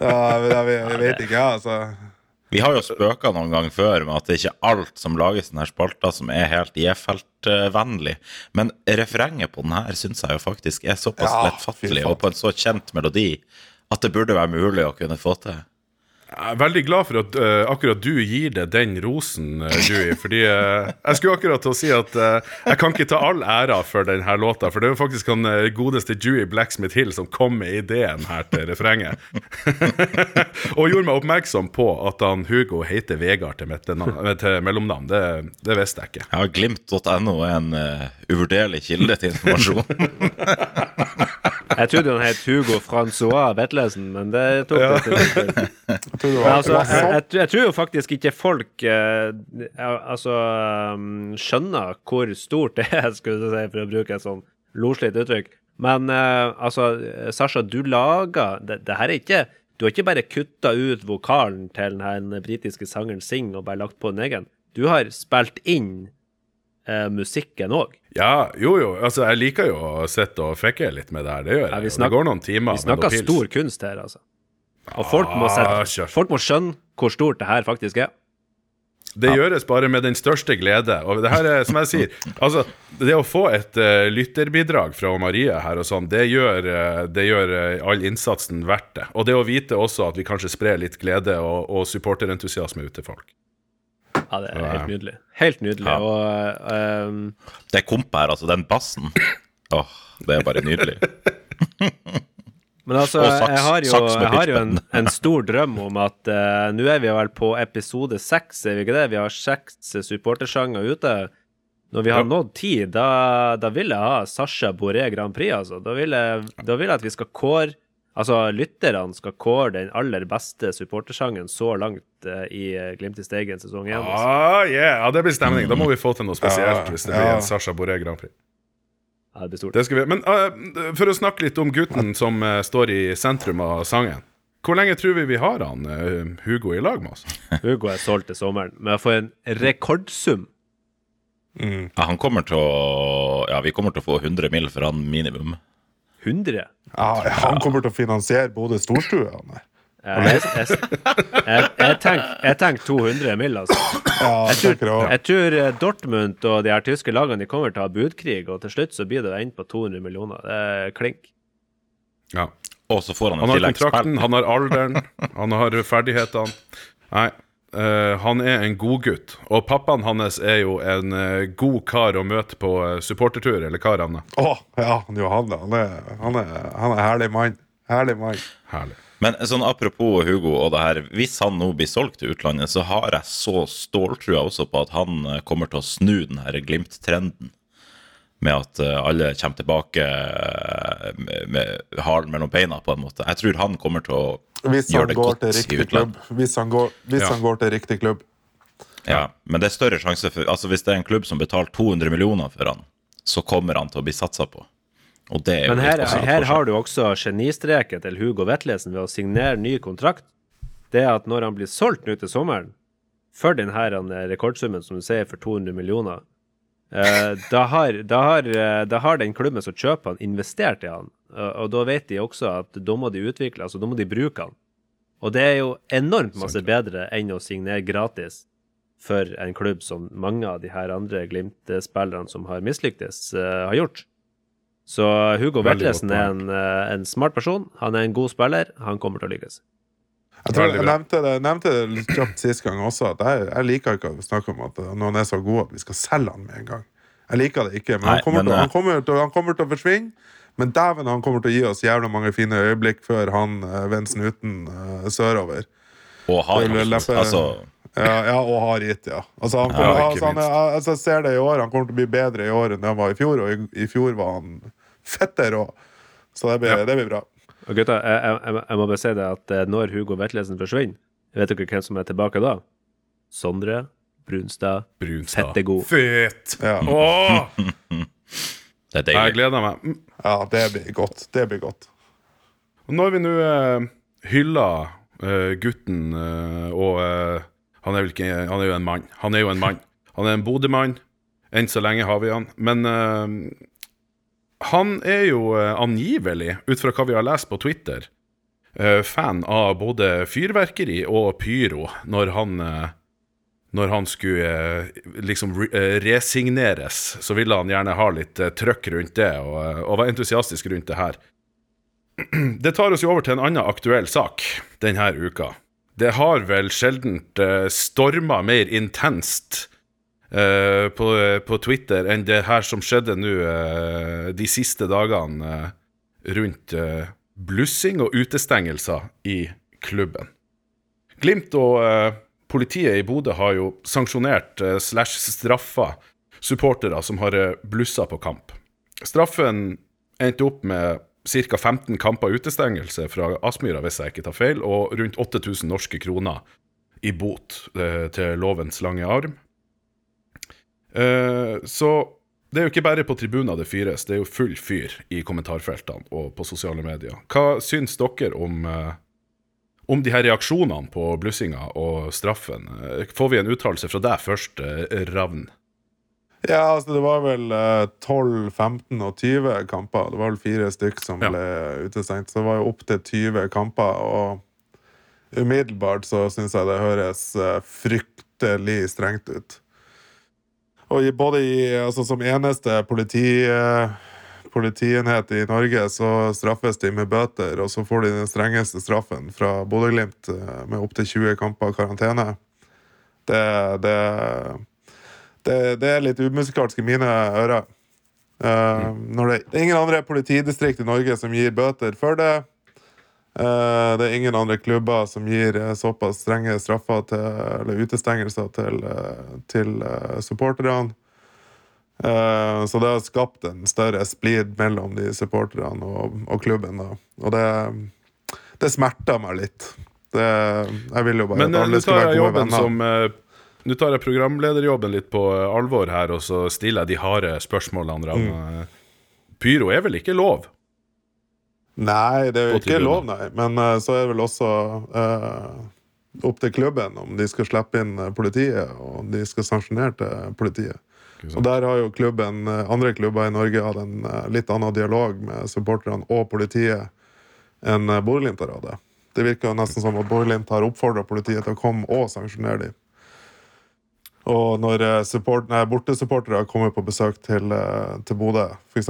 ja, jeg, vet- ikke, jeg, altså. Vi har jo spøka noen gang før med at det ikke er alt som lages i denne spalta som er helt J-feltvennlig. Men refrenget på den her syns jeg jo faktisk er såpass Ja, lettfattelig og på en så kjent melodi at det burde være mulig å kunne få til. Jeg er veldig glad for at uh, akkurat du gir det den rosen, uh, Dewey. Fordi uh, jeg skulle akkurat til å si at uh, jeg kan ikke ta all æra for denne låta, for det er jo faktisk han godeste Dewey Blacksmith Hill som kom med ideen her til refrenget. Og gjorde meg oppmerksom på at han Hugo heter Vegard til, til mellomnavn. Det, det visste jeg ikke. Ja, Glimt.no er en uh, uvurderlig kilde til informasjon. Jeg trodde han het Hugo Francois Vetlesen, men det tok Ja. litt tid. Jeg tror det var, altså, det var jeg, jeg, jeg tror jo faktisk ikke folk eh, altså, um, skjønner hvor stort det er, skulle du si, for å bruke et sånn loslitt uttrykk. Men eh, altså, Sasha, du lager det, det her er ikke Du har ikke bare kutta ut vokalen til den britiske sangeren Sing og bare lagt på en egen. Du har spilt inn eh, musikken òg. Ja, jo jo. Altså, jeg liker jo å sitte og fekke litt med det her. Det gjør jeg. Ja, vi det går noen timer Vi snakker stor kunst her, altså. Og folk må, Ah, sette, folk må skjønne hvor stort det her faktisk er. Det gjøres bare med den største glede. Og det her er, som jeg sier, altså, det å få et uh, lytterbidrag fra Marie her og sånn, det gjør, uh, det gjør uh, all innsatsen verdt det. Og det å vite også at vi kanskje sprer litt glede og, og supporterentusiasme ut til folk. Ja, det er helt nydelig. Helt nydelig. Ja. Og ehm, Det komp her, altså, den bassen. Åh, det er bare nydelig. Men altså, Og saks- jeg har jo, jeg har jo en, en stor drøm om at uh, Nå er vi vel på episode seks, er vi ikke det? Vi har seks supportersanger ute. Når vi har nådd ti, da, da vil jeg ha Sasha Boré Grand Prix, altså. Da vil, jeg, da vil jeg at vi skal kåre Altså, lytterne skal kåre den aller beste supportersangen så langt uh, i eh, Glimt i Steigen sesong én. Altså. Ah, yeah. Ja, det blir stemning. Da må vi få til noe spesielt Ja, hvis det blir ja. en Sasha Boré Grand Prix. Ja, det blir stort. Det skal vi. Men uh, for å snakke litt om gutten som uh, står i sentrum av sangen. Hvor lenge tror vi vi har han uh, Hugo i lag med oss? Hugo er solgt til sommeren, men jeg får en rekordsum. Ja, han kommer til å Ja, vi kommer til å få 100 mill. for han minimum. 100. Ja, han kommer til å finansiere både storstue. han der. Jeg, jeg, jeg, jeg tenker tenk 200 mill., altså. Jeg tror, jeg tror eh, Dortmund og de her tyske lagene de kommer til å ha budkrig, og til slutt så blir det inn på 200 millioner. Det er klink. Ja. Og så får han Han har kontrakten, han har alderen, han har ferdighetene. Nei, eh, han er en godgutt. Og pappaen hans er jo en eh, god kar å møte på eh, supportertur, eller hva, Ranne? Å, ja, han er, han er, han er herlig mann. Herlig mann. Herlig. Men sånn apropos Hugo og det her, hvis han nå blir solgt til utlandet, så har jeg så ståltrua også på at han eh, kommer til å snu den her Glimt-trenden. Med at eh, alle kommer tilbake eh, med, med halen mellom beina, på en måte. Jeg tror han kommer til å gjøre det godt i utlandet. klubb. Hvis han går, hvis Ja. han går til riktig klubb. Ja, men det er større sjanse for Altså Hvis det er en klubb som betaler 200 millioner for han, så kommer han til å bli satsa på. Og det er jo Men her, her har du også genistreken til Hugo Vetlesen ved å signere ny kontrakt. Det at når han blir solgt nå til sommeren, for den her eh, rekordsummen som du sier, for 200 millioner, eh, da, har, da, har, eh, da har den klubben som kjøper han, investert i han. Og da vet de også at da må de utvikle, altså da må de bruke han. Og det er jo enormt masse bedre enn å signere gratis for en klubb som mange av de her andre Glimt-spillerne som har mislyktes, uh, har gjort. Så Hugo Vetlesen er en, eh, en smart person. Han er en god spiller. Han kommer til å lykkes. Jeg tror jeg nevnte det, nevnte det litt kjapt sist gang også, at jeg, jeg liker ikke å snakke om at noen er så god at vi skal selge han med en gang. Jeg liker det ikke, men, Nei, han, kommer men, til, eh, han, kommer til, han kommer til å forsvinne. Men dæven, han kommer til å gi oss jævla mange fine øyeblikk før han uh, vender snuten uh, sørover. Og han, altså Ja, ja, og har gitt, ja. Altså, han Ja, kommer, ikke altså, han, er- altså, jeg ser det i år. Han kommer til å bli bedre i år enn han var i fjor, og i, i fjor var han fette rå. Så det blir, det blir bra. Og gutta, jeg, jeg, jeg- jeg må bare si det at eh, når Hugo Vetlesen forsvinner, vet dere hvem som er tilbake da? Sondre Brunstad. Brunstad. Fettegod. Fett! Ja. Åh, Det er jeg deilig. gleder meg. Mm. ja, det blir godt. Det blir godt. Når vi nå eh, hyller eh, gutten, eh, og eh, han, er ikke, han er jo en mann. Han er jo en mann. Han er en Bodø-mann. Enn så lenge har vi han. Men uh, han er jo eh, angivelig, ut fra hva vi har lest på Twitter, uh, fan av både fyrverkeri og pyro når han når han skulle liksom re resigneres, så ville han gjerne ha litt trøkk rundt det, og, og var entusiastisk rundt det her. Det tar oss jo over til en annen aktuell sak denne uka. Det har vel sjelden uh, storma mer intenst eh, på, Twitter enn det her som skjedde nå eh, de siste dagene eh, rundt eh, blussing og utestengelser i klubben. Glimt og eh, politiet i Bodø har jo sanksjonert eh, slash straffa supportere som har eh, blussa på kamp. Straffen endte opp med ca. 15 kamper utestengelse fra Aspmyra, hvis jeg ikke tar feil, og rundt 8000 norske kroner i bot eh, til lovens lange arm. Eh, så det er jo ikke bare på tribuner det fyres, det er jo full fyr i kommentarfeltene og på sosiale medier. Hva syns dere om, eh, om de her reaksjonene på blussinga og straffen? Får vi en uttalelse fra deg først, Ravn? Ja, altså det var vel eh, 12, 15 og 20 kamper. Det var vel fire stykk som Ja. ble utestengt. Så det var jo opp til 20 kamper, og umiddelbart så syns jeg det høres eh, fryktelig strengt ut. Og i, både i, altså som eneste politi, eh, politienhet i Norge, så straffes de med bøter, og så får de den strengeste straffen fra Bodø-Glimt eh, med opptil 20 kamper karantene. Det, det det, det er litt umusikalsk i mine ører. Når det, det er ingen andre politidistrikt i Norge som gir bøter for det. Uh, det er ingen andre klubber som gir eh, såpass strenge straffer til, eller utestengelser til, til uh, supporterne. Så det har skapt en større splid mellom de supporterne og, og klubben. Da. Og det, det smerter meg litt. Det, jeg vil jo bare Men at alle alle være gode venner. Men du tar jobben som Nå tar jeg programlederjobben litt på eh, alvor her, og så stiller jeg de harde spørsmålene. Mm. Eh, Pyro er vel ikke lov? Nei, det er jo ikke lov, nei. Men uh, så er det vel også uh, opp til klubben om de skal slippe inn politiet, og om de skal sanksjonere til politiet. Og der har jo klubben, andre klubber i Norge hatt en uh, litt annen dialog med supporterne og politiet enn Bodø-Glimt har hatt det. Det virker jo nesten som at Bodø-Glimt har oppfordra politiet til å komme og sanksjonere dem. Og når eh, support, nei, bortesupportere kommer på besøk til, eh, til Bodø, f.eks.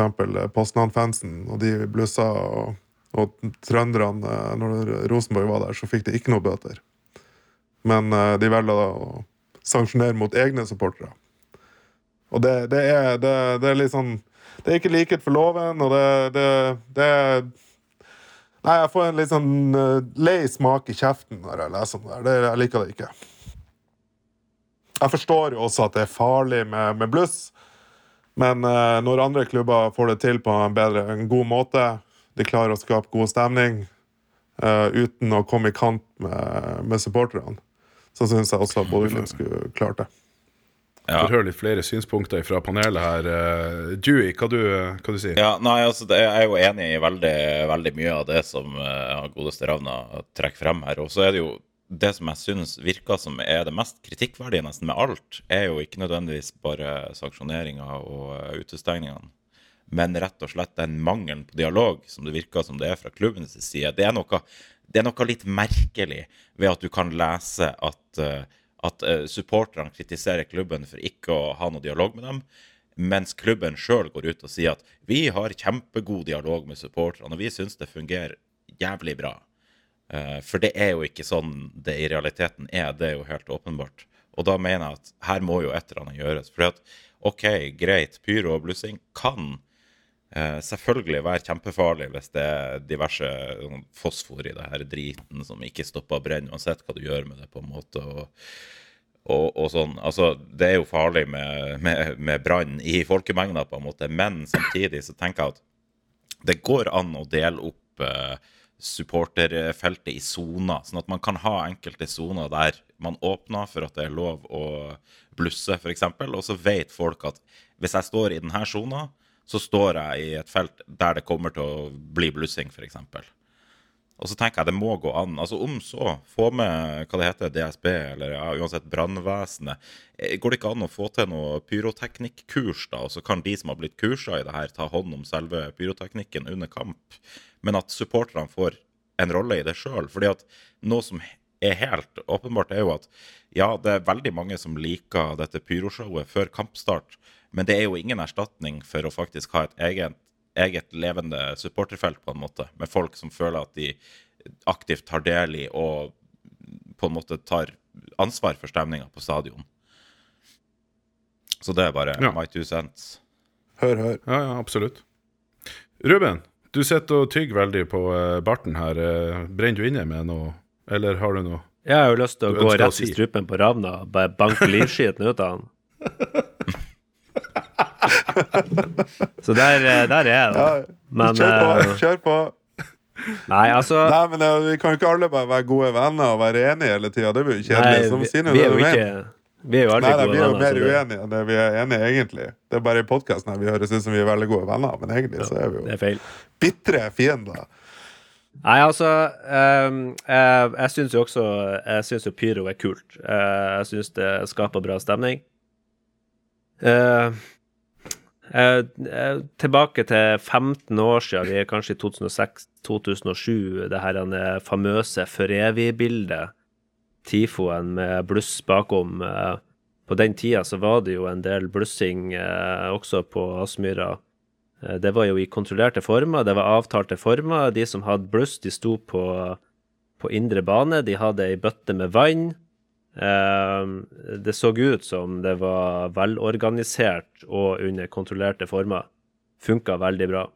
Poznan-fansen, og de blussa, og, og trønderne, eh, når Rosenborg var der, så fikk de ikke noe bøter. Men eh, de velger å sanksjonere mot egne supportere. Og det, det, er, det, det er litt sånn Det er ikke likhet for loven, og det, det, er Nei, jeg får en litt sånn eh, lei smak i kjeften når jeg leser om Det, jeg liker det ikke. Jeg forstår jo også at det er farlig med, med bluss, Men eh, når andre klubber får det til på en, bedre, en god måte, de klarer å skape god stemning eh, uten å komme i kant med, med supporterne, så syns jeg også at Bodø-Glimt skulle klart det. Ja. Får høre litt flere synspunkter fra panelet her. Eh, Dewey, hva du, hva du sier Ja, nei, altså, Jeg er jo enig i veldig, veldig mye av det som uh, godeste Ravna trekker frem her. Og så er det jo det som jeg syns virker som er det mest kritikkverdige nesten med alt, er jo ikke nødvendigvis bare sanksjoneringa og utestengningene, men rett og slett den mangelen på dialog som det virker som det er fra klubbenes side. Det er noe, det er noe litt merkelig ved at du kan lese at uh, at uh, supporterne kritiserer klubben for ikke å ha noe dialog med dem, mens klubben sjøl går ut og sier at vi har kjempegod dialog med supporterne, og vi syns det fungerer jævlig bra. Eh, for det er jo ikke sånn det i realiteten er, det er jo helt åpenbart. Og da mener jeg at her må jo et eller annet gjøres. For at OK, greit, pyro og blussing kan eh, selvfølgelig være kjempefarlig hvis det er diverse sånn fosfor i det her driten som ikke stopper å brenne, uansett hva du gjør med det, på en måte. og og, og sånn. Altså, det er jo farlig med, med, med brann i folkemengder, på en måte, men samtidig så tenker jeg at det går an å dele opp eh, supporterfeltet i soner, sånn at man kan ha enkelte soner der man åpner for at det er lov å blusse, f.eks., og så vet folk at hvis jeg står i denne sona, så står jeg i et felt der det kommer til å bli blussing, f.eks. Og så tenker jeg det må gå an. Altså Om så, få med hva det heter, DSB eller ja, uansett brannvesenet. Eh, Går det ikke an å få til noe pyroteknikkurs, da? Og så kan de som har blitt kursa i det her, ta hånd om selve pyroteknikken under kamp? Men at supporterne får en rolle i det sjøl. Fordi at noe som er helt åpenbart, er jo at ja, det er veldig mange som liker dette pyroshowet før kampstart, men det er jo ingen erstatning for å faktisk ha et eget eget levende supporterfelt, på en måte, med folk som føler at de aktivt tar del i og på en måte tar ansvar for stemninga på stadion. Så det er bare Ja. my two cents. Hør, hør. Ja, ja, absolutt. Ruben, du sitter og tygger veldig på eh, barten her. Eh, Brenner du inne med noe, eller har du noe Jeg har jo lyst til å gå rett i strupen på Ravna og bare banke livskiten ut av han. Så der, eh, der er jeg, da. Men kjør på. eh, Kjør på. Nei, altså Nei, men eh, Vi kan jo ikke alle bare være gode venner og være enige hele tida. Det blir jo kjedelig. Som vi, Stine, vi er jo ikke Vi er jo aldri Nei, gode vi er jo venner. mer det- uenige enn det vi er enige, egentlig. Det er bare i podkasten vi høres ut som vi er veldig gode venner, men egentlig så er vi Det jo bitre fiender. Nei, altså um, Jeg, jeg syns jo også Jeg syns jo pyro er kult. Jeg syns det skaper bra stemning. Eh, tilbake til 15 år siden, vi er kanskje i 2006-2007, det her eh, famøse for evig-bildet. Tifoen med bluss bakom. eh, på den tida så var det jo en del blussing eh, også på Aspmyra. Eh, Det var jo i kontrollerte former, det var avtalte former. De som hadde bluss, de sto på, på indre bane, de hadde ei bøtte med vann. Eh, Det så ut som det var velorganisert og under kontrollerte former. Funka veldig bra.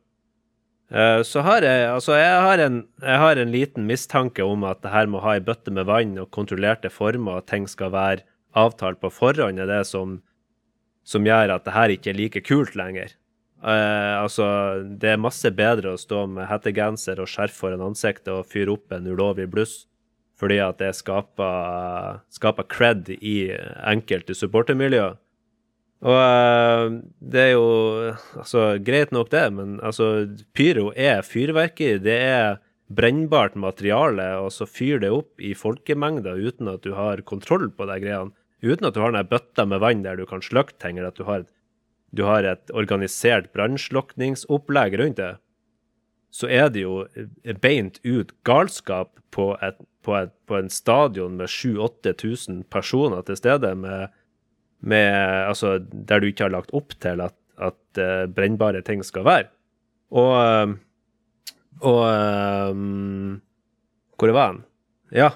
Eh, Så har jeg, altså jeg har, en, jeg har en liten mistanke om at det her må ha ei bøtte med vann og kontrollerte former, og ting skal være avtalt på forhånd, er det som, som gjør at det her ikke er like kult lenger. Uh, altså, det er masse bedre å stå med hettegenser og skjerf foran ansiktet og fyre opp en ulovlig bluss, fordi at det skaper, skaper cred i enkelte supportermiljø. Og eh, det er jo altså, greit nok det, men altså, pyro er fyrverkeri. Det er brennbart materiale, og så fyr det opp i folkemengder uten at du har kontroll på de greiene. Uten at du har den bøtta med vann der du kan slukke ting, eller at du har du har et organisert brannslukningsopplegg rundt det, så er det jo beint ut galskap på, et, på, et, på en stadion med 7000-8000 personer til stede, med, med, altså, der du ikke har lagt opp til at, at uh, brennbare ting skal være. Og, eh, og um, Hvor var han? Ja.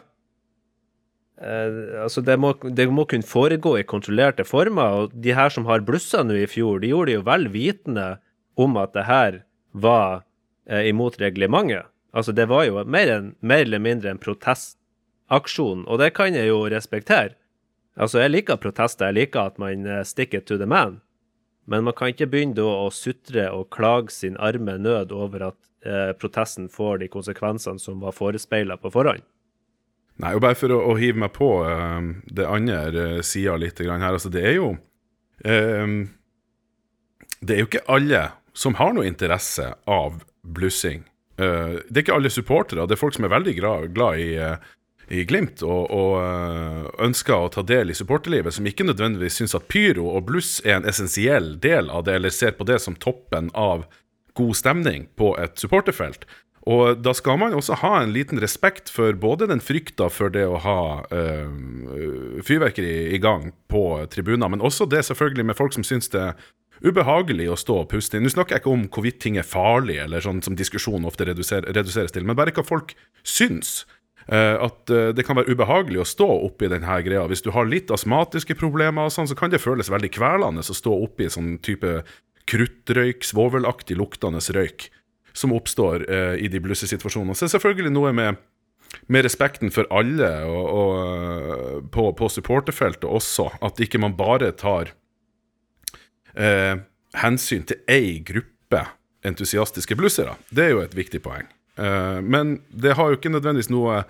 Uh, altså det, må, det må kunne foregå i kontrollerte former, og de her som har blussa nå i fjor, de gjorde det jo vel vitende om at det her var uh, imot reglementet. Altså det var jo mer, en, mer eller mindre en protestaksjon, og det kan jeg jo respektere. Altså jeg liker protester, jeg liker at man eh, stick to the man. Men man kan ikke begynne da å sutre og klage sin arme nød over at eh, protesten får de konsekvensene som var forespeila på forhånd. Nei, og bare for å, å hive meg på uh, det andre uh, sida litt her, altså det er jo uh, Det er jo ikke alle som har noe interesse av blussing. Eh, det er ikke alle supportere. Det er folk som er veldig glad, i, eh, i Glimt og, og eh, ønsker å ta del i supporterlivet, som ikke nødvendigvis syns at pyro og bluss er en essensiell del av det, eller ser på det som toppen av god stemning på et supporterfelt. Og da skal man også ha en liten respekt for både den frykta for det å ha øh, fyrverkeri i gang på tribuner, men også det selvfølgelig med folk som syns det er ubehagelig å stå og puste inn. Nå snakker jeg ikke om hvorvidt ting er farlig, eller sånn som diskusjonen ofte reduser, reduseres til, men bare hva folk syns. Uh, at uh, det kan være ubehagelig å stå oppi denne greia. Hvis du har litt astmatiske problemer, og sånn, så kan det føles veldig kvelende å stå oppi sånn type kruttrøyk, svovelaktig luktende røyk, som oppstår uh, i de blussesituasjonene. Så er selvfølgelig noe med, med respekten for alle og, og på, på supporterfeltet også, at ikke man bare tar hensyn til ei gruppe entusiastiske blussere. Det er jo et viktig poeng. Eh, men det har jo ikke nødvendigvis noe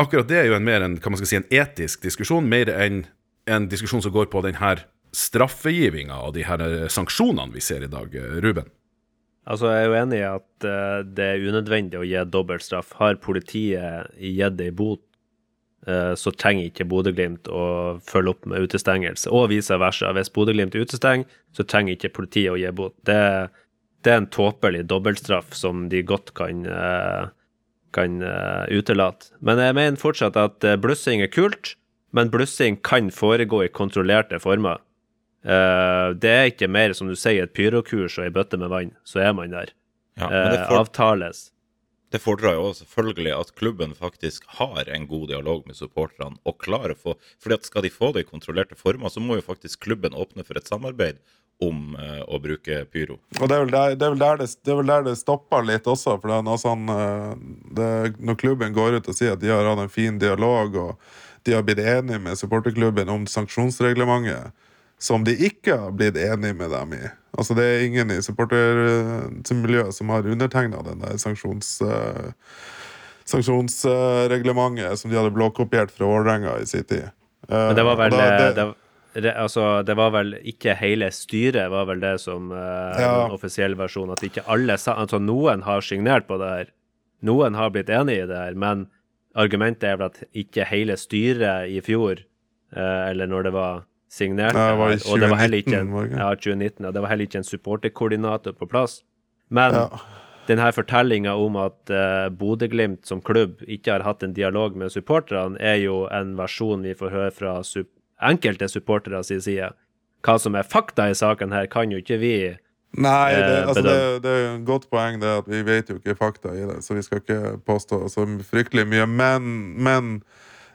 Akkurat det er jo en mer en, man skal si, en etisk diskusjon, mer enn en diskusjon som går på denne straffegivinga og de her sanksjonene vi ser i dag, eh, Ruben. Altså, Jeg er jo enig i at uh, det er unødvendig å gi dobbeltstraff. Har politiet gitt ei bot, så trenger ikke Bodø-Glimt å følge opp med utestengelse, og vice versa. Hvis Bodø-Glimt utestenger, så trenger ikke politiet å gi bot. Det det er en tåpelig dobbeltstraff som de godt kan, uh, kan uh, utelate. Men jeg mener fortsatt at blussing er kult, men blussing kan foregå i kontrollerte former. det er ikke mer, som du sier, et pyrokurs og ei bøtte med vann, så er man der. Ja, men det for... Avtales. Det fordrer jo selvfølgelig at klubben faktisk har en god dialog med supporterne og klarer å få fordi at Skal de få det i kontrollerte former, så må jo faktisk klubben åpne for et samarbeid om uh, å bruke pyro. Og det er, vel der det, er det, det, er der det stopper litt også. For noe sånn, det, Når klubben går ut og sier at de har hatt en fin dialog, og de har blitt enige med supporterklubben om sanksjonsreglementet, som de ikke har blitt enige med dem i. Altså Det er ingen i supportermiljøet som har undertegna den der sanksjons... Uh, sanksjonsreglementet som de hadde blåkopiert fra Vålerenga i sin tid. Men det var vel da, det, det, altså, det var vel ikke hele styret, var vel det som uh, ja. den offisielle versjonen. At ikke alle Altså, noen har signert på det her. Noen har blitt enig i det her, men argumentet er vel at ikke hele styret i fjor, uh, eller når det var signert ja, det var i 2019, og det var heller ikke en, ja, 2019, og det var heller ikke en supporterkoordinator på plass. Men ja. denne fortellinga om at uh, Bodø-Glimt som klubb ikke har hatt en dialog med supporterne, er jo en versjon vi får høre fra sup enkelte supportere sin side. Hva som er fakta i saken her, kan jo ikke vi Nei, det, eh, altså det, det, er et godt poeng det at vi vet jo ikke fakta i det, så vi skal ikke påstå så fryktelig mye. Men, men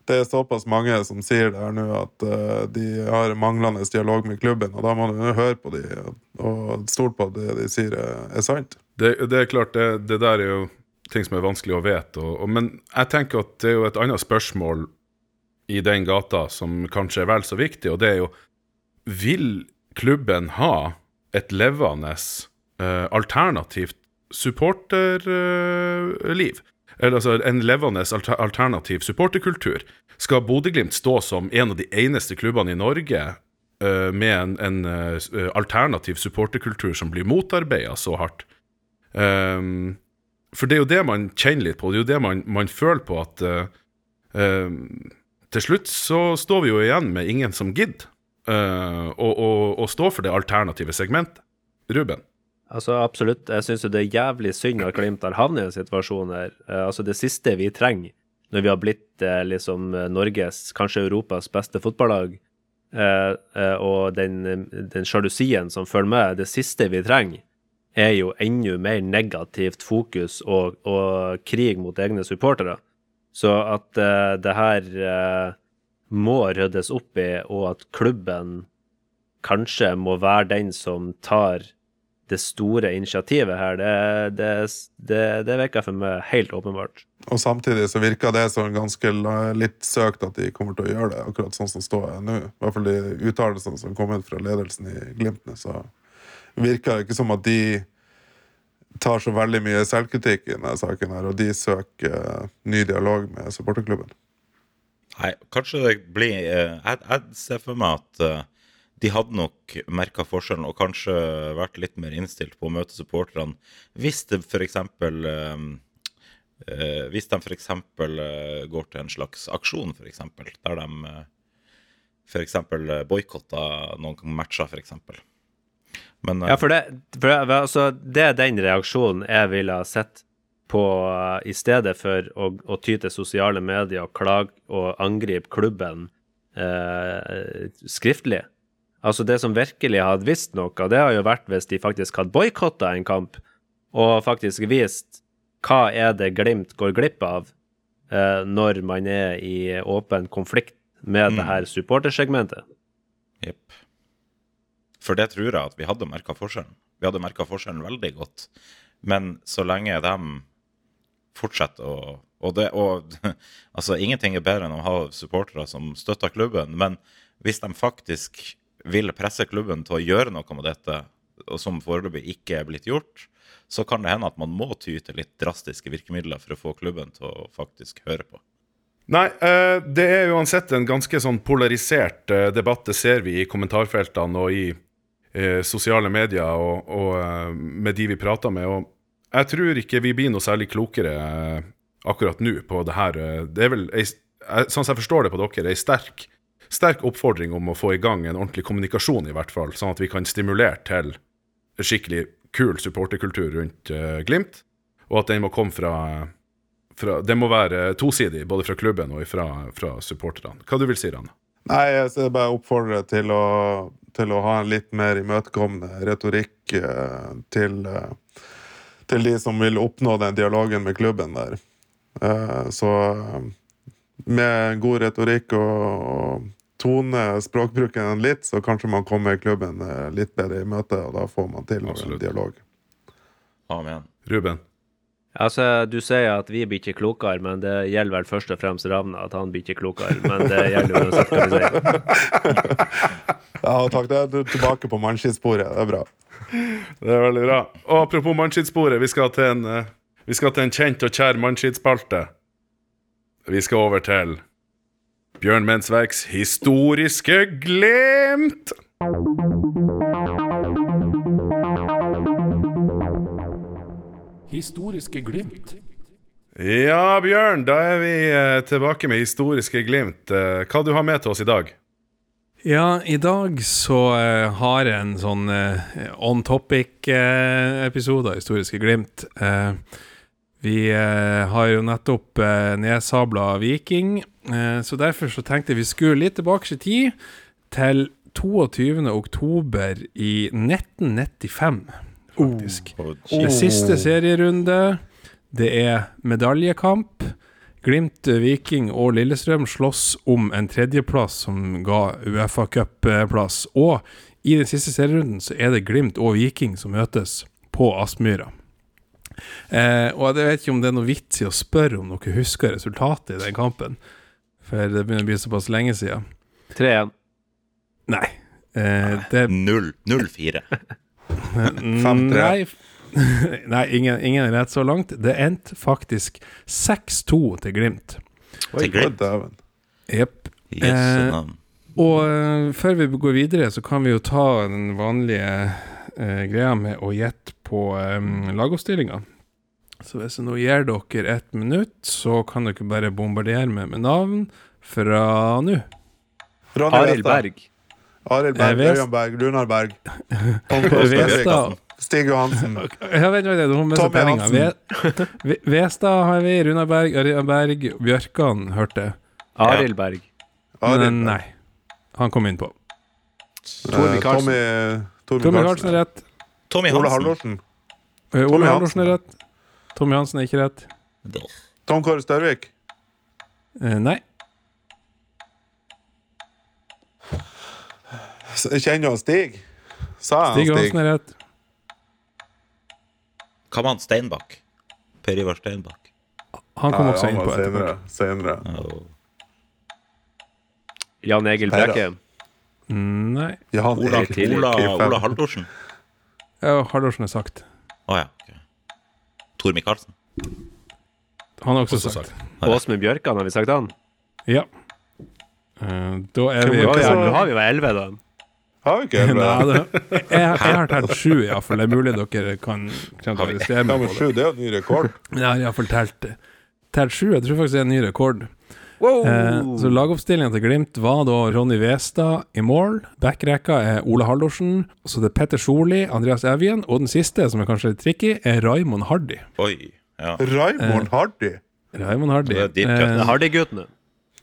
det er såpass mange som sier det her nå at uh, de har manglende dialog med klubben, og da må du høre på de og, stole på at det de sier, er sant. Det, det er klart, det, det, der er jo ting som er vanskelig å vite, og, og, men jeg tenker at det er jo et annet spørsmål i den gata som kanskje er vel så viktig, og det er jo Vil klubben ha et levende uh, alternativt supporterliv? Uh, Eller altså en levende alternativ supporterkultur? Skal Bodø-Glimt stå som en av de eneste klubbene i Norge uh, med en, en alternativ supporterkultur som blir motarbeida så hardt? Um, for det er jo det man kjenner litt på, det er jo det man, man føler på at uh, til slutt så står vi jo igjen med ingen som gidder uh, å, stå for det alternative segmentet. Ruben? Altså Absolutt. Jeg syns det er jævlig synd at Glimt har havnet i en situasjon her. Uh, altså Det siste vi trenger når vi har blitt uh, liksom Norges, kanskje Europas beste fotballag, og den, den sjalusien som følger med, det siste vi trenger, er jo enda mer negativt fokus og, og krig mot egne supportere. Så at uh, det her uh, må ryddes opp i, og at klubben kanskje må være den som tar det store initiativet her. Det, det, det, det virker for meg helt åpenbart. Og samtidig så virker det som ganske litt søkt at de kommer til å gjøre det, akkurat sånn som står nå. I hvert fall de uttalelsene som kom ut fra ledelsen i Glimt. Så virker det ikke som at de tar så veldig mye selvkritikk i denne saken, her, og de søker eh, ny dialog med supporterklubben. Nei, kanskje det blir eh, jeg, jeg ser for meg at eh, de hadde nok merka forskjellen og kanskje vært litt mer innstilt på å møte supporterne hvis det f.eks. Uh, uh, hvis de f.eks. Uh, går til en slags aksjon, for eksempel, der de uh, f.eks. boikotter noen matcher, f.eks. Men eh, Ja, for det, for det, altså, det er den reaksjonen jeg ville ha sett på uh, i stedet for å, å ty til sosiale medier og klage og angripe klubben eh, skriftlig. Altså, det som virkelig hadde visst noe, det har jo vært hvis de faktisk hadde boikotta en kamp, og faktisk vist hva er det Glimt går glipp av eh, når man er i åpen konflikt med det her supportersegmentet. Jepp. For det tror jeg at vi hadde merka forskjellen. Vi hadde merka forskjellen veldig godt. Men så lenge de fortsetter å og, det, og altså, ingenting er bedre enn å ha supportere som støtter klubben. Men hvis de faktisk vil presse klubben til å gjøre noe med dette, og som foreløpig ikke er blitt gjort, så kan det hende at man må ty til litt drastiske virkemidler for å få klubben til å faktisk høre på. Nei, eh, det er uansett en ganske sånn polarisert eh, debatt. Det ser vi i kommentarfeltene og i eh, sosiale medier og, og med de vi prater med. Og jeg tror ikke vi blir noe særlig klokere akkurat nå på det her. Det er vel, sånn som jeg forstår det på dere, ei sterk, sterk oppfordring om å få i gang en ordentlig kommunikasjon, i hvert fall, sånn at vi kan stimulere til skikkelig kul supporterkultur rundt uh, Glimt, og at den må komme fra fra, det må være tosidig, både fra klubben og fra, fra supporterne. Hva du vil si, Rana? Nei, jeg ser bare oppfordre til å, til å ha en litt mer imøtekommende retorikk uh, til, uh, til de som vil oppnå den dialogen med klubben der. Så med god retorikk og, og tone språkbruken litt, så kanskje man kommer klubben eh, litt bedre i møte, og da får man til en dialog. Amen. Ruben? Altså, Du sier at vi blir ikke klokere, men det gjelder vel først og fremst Ravna, at han blir ikke klokere. Men det gjelder jo uansett hva vi sier. Ja, takk. Det er du tilbake på mannskittsporet. Det er bra. Det er veldig bra. Og apropos mannskittsporet, vi skal til en, eh, vi skal til en kjent og kjær mannskittspalte. Vi skal over til Bjørn Mensverks historiske glimt. Historiske glimt. Ja, Bjørn, da er vi eh, tilbake med historiske glimt. Eh, hva du har med til oss i dag? Ja, i dag så eh, har jeg en sånn on topic-episode av Historiske Glimt. Vi eh, har jo nettopp uh, nedsabla Viking, eh, så derfor så tenkte jeg vi skulle litt tilbake i tid, til 22. oktober i 1995, faktisk. Oh. Det siste serierunde. Det er medaljekamp. Glimt, Viking og Lillestrøm slåss om en tredjeplass som ga Uefa Cup-plass. Og i den siste serierunden så er det Glimt og Viking som møtes på Aspmyra. Eh, og jeg vet ikke om det er noe vits i å spørre om dere husker resultatet i den kampen. For det begynner å bli såpass lenge siden. 3-1. Nei. Eh, det 0-4. Nei, Nei ingen, ingen er rett så langt. Det endte faktisk 6-2 til Glimt. Til Glimt. Jepp. Yes, Eh. Og eh, før vi går videre, så kan vi jo ta den vanlige eh, greia med å gjette på um, lagoppstillinga. Så hvis jeg nå gir dere ett minutt, så kan dere bare bombardere meg med navn fra nå. Arild Berg. Arild Berg, Vest- Ørjan Berg, Lunar Berg. Vestad. Stig Johansen. Ja, vent, vent, Tommy Hansen. Ve Ve- Vestad har vi, Runar Berg, Ørjan Berg, Bjørkan hørte. Arild Berg. Men nei. Han kom innpå. på. Eh. Tommy, Tor Tommy er rett. Tommy Ole Hansen. Hallorsen. Eh, Tommy Ole Hansen. Halvorsen er rett. Tommy Hansen er ikke rett. Tom Kåre Størvik. Eh, nei. S- Kjenner du han Stig? Sa jeg Stig han Hansen er rett. Hva med han Steinbakk? Per Ivar Steinbakk. Han kom Ja, også inn på etterpå. senere. Ja. Jan Egil. Brekke. Nei, Ja, han Ola, er Ola. Ola Haldorsen. Ja, Hardorsen er sagt. Å ja. ok. Tor Micaelsen. Han har også, Også sagt. sagt. Åsmund Bjørkan, har vi sagt han? Ja. Uh, da er vi Nå har vi, har jo elleve, da. Har vi ikke elleve? jeg, jeg har telt sju, iallfall. Det er mulig dere kan, Kjenne til Ja, men det. sju, det er jo ny rekord. Ja, Jeg har iallfall telt, telt sju. Jeg tror faktisk det er en ny rekord. Eh, så lagoppstillinga til Glimt var da Ronny Westad i mål. Backrekka er Ole Haldorsen. Så det er Petter Solli, Andreas Evjen, og den siste, som er kanskje litt tricky, er Raymond Hardy. Oi. Ja. Raymond Hardy. Raymond Hardy. Det er deep cut. Eh, Hardy-guttene.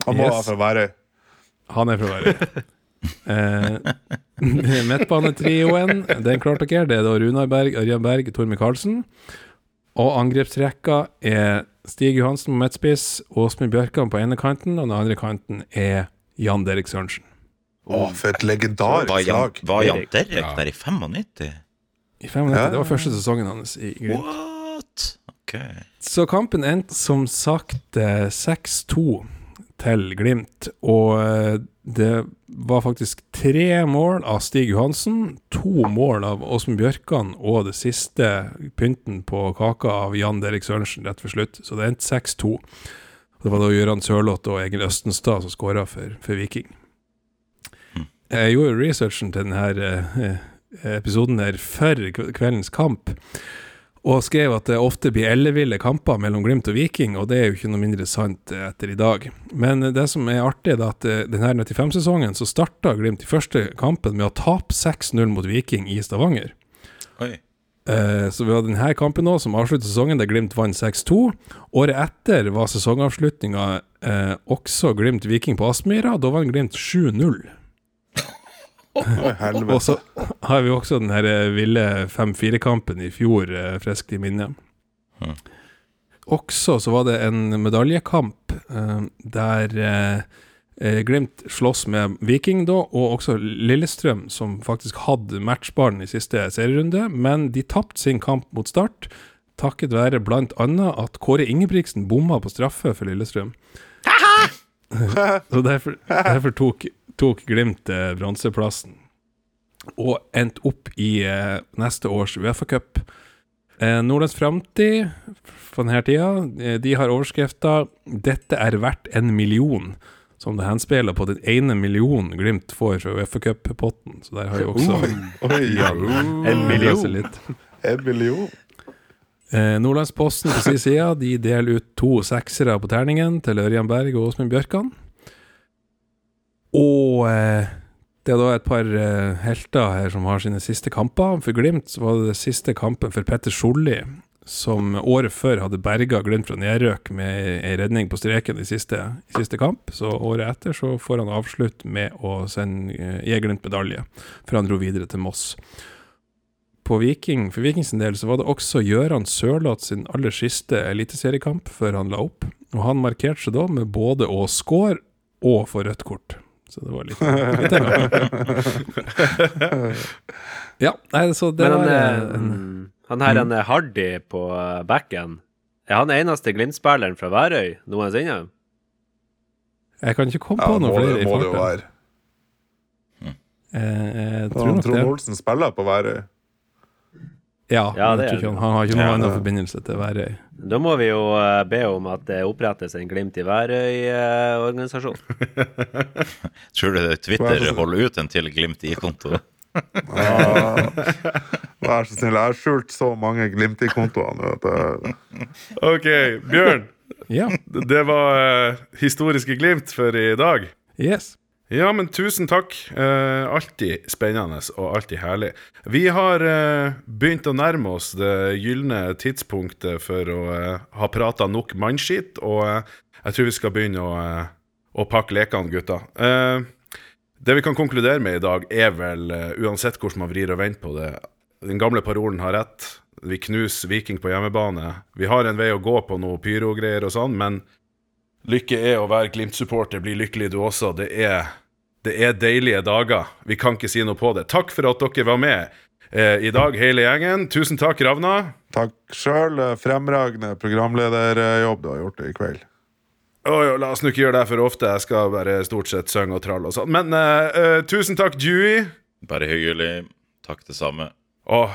Han må Yes. være fra Værøy. Han er fra Værøy. Eh, Midtbanetrioen, den klarte dere. Det er da Runar Berg, Ørjan Berg, Tor Micaelsen. Og angrepsrekka er Stig Johansen på midtspiss, Åsmund Bjørkan på ene kanten, og den andre kanten er Jan Derek Sørensen. Å, for et Var Jan, lag. var Jan. Derek Ja. der i 95? I 95. Ja. Det var første sesongen hans i Grynt. What? Ok. Så kampen endte som sagt eh, 6-2 til Glimt, og eh, det var faktisk tre mål av Stig Johansen, to mål av Åsmund Bjørkan og det siste pynten på kaka av Jan Derek Sørensen rett før slutt. Så det endte 6-2. Det var da Gøran Sørloth og Egil Østenstad som skåra for, for Viking. Jeg gjorde researchen til denne episoden her for kveldens kamp og skrev at det ofte blir elleville kamper mellom Glimt og Viking, og det er jo ikke noe mindre sant eh, etter i dag. Men eh, det som er artig, er at eh, denne 95-sesongen så starta Glimt i første kampen med å tape 6-0 mot Viking i Stavanger. Oi. Så vi hadde denne kampen nå, som avsluttet sesongen, der Glimt vant 6-2. Året etter var sesongavslutninga eh, også Glimt-Viking på Aspmyra. Da vant Glimt 7-0. Og så har vi også den her eh, ville 5-4-kampen i fjor eh, friskt i minne. Også så var det en medaljekamp eh, der eh, Glimt slåss med Viking da, og også Lillestrøm, som faktisk hadde matchballen i siste serierunde, men de tapte sin kamp mot Start, takket være annet at Kåre Ingebrigtsen bomma på straffe for Lillestrøm. Så derfor, derfor tok, tok Glimt eh, bronseplassen, og endte opp i eh, neste års Uefa-cup. Eh, Nordlands Framtid på denne tida, eh, de har overskrifta 'Dette er verdt en million', som det henspeiler på den ene millionen Glimt får fra Uefa-cup-potten. Så der har jo også Oi, ja. en million. En million. Eh, Nordlandsposten på sin side de deler ut to seksere på terningen til Ørjan Berg og Åsmund Bjørkan. Og eh, det er da et par eh, helter her som har sine siste kamper. For Glimt så var det det siste kampen for Petter Solli, som året før hadde berga Glimt fra nedrøk med ei redning på streken i siste, i siste kamp. Så året etter så får han avslutt med å sende, eh, gi Glimt medalje, for han dro videre til Moss på Viking, for Vikings del så var det også Gøran Sørloth sin aller siste eliteseriekamp før han la opp. Og han markerte seg da med både å score og få rødt kort. Så det var litt, litt. Ja, nei, så det Men han, var eh, eh, en, han her han er Hardy på eh, backen, er han eneste Glimt-spilleren fra Værøy noensinne? Jeg kan ikke komme Ja, på noe flere i må det jo farta. være. Eh, jeg tror nok det. Trond. Olsen spiller på Værøy. Ja, Ja, det er han, han har ikke noen Ja, annen forbindelse til Værøy. Da må vi jo eh, be om at det opprettes en Glimt i Værøy-organisasjon. Tror du Twitter holder ut en til Glimt i-konto? Ah, Vær så snill. Jeg har skjult så mange Glimt i kontoene. vet du. OK, Bjørn. Ja, Det var eh, historiske glimt for i dag. yes. Ja, men tusen takk. Eh, alltid spennende og alltid herlig. Vi har eh, begynt å nærme oss det gylne tidspunktet for å eh, ha prata nok mannskitt, og jeg tror vi skal begynne å, å pakke lekene, gutta. Eh, det vi kan konkludere med i dag, er vel, uansett hvordan man vrir og vender på det, den gamle parolen har rett. Vi knuser Viking på hjemmebane. Vi har en vei å gå på noe pyrogreier og sånn, men lykke er å være Glimt-supporter. Bli lykkelig du også. Det er, det er deilige dager. Vi kan ikke si noe på det. Takk for at dere var med. eh, i dag, hele gjengen. Tusen takk, Ravna. Takk sjøl. Fremragende programlederjobb du har gjort i kveld. Oh, jo, la oss nå ikke gjøre det for ofte. Jeg skal bare stort sett synge og tralle og sånn. Men eh, eh, tusen takk, Dewey. Bare hyggelig. Takk, det samme. Åh,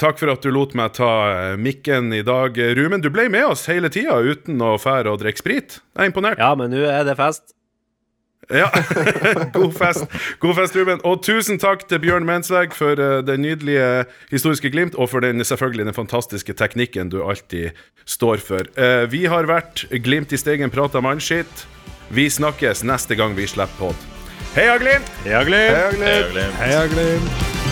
takk for at du lot meg ta eh, mikken i dag. Rumen, du ble med oss hele tida uten å fære og drikke sprit. Jeg er imponert. Ja, men nå er det fest. Ja. God fest, God fest, Ruben. Og tusen takk til Bjørn Mensveg for eh, det nydelige historiske glimt, og for den selvfølgelig den fantastiske teknikken du alltid står for. Eh, vi har vært Glimt i stegen prata mannskitt. Vi snakkes neste gang vi slipper pod. Heia Glimt! Heia Glimt! Hei, Heia Glimt! Heia Glimt.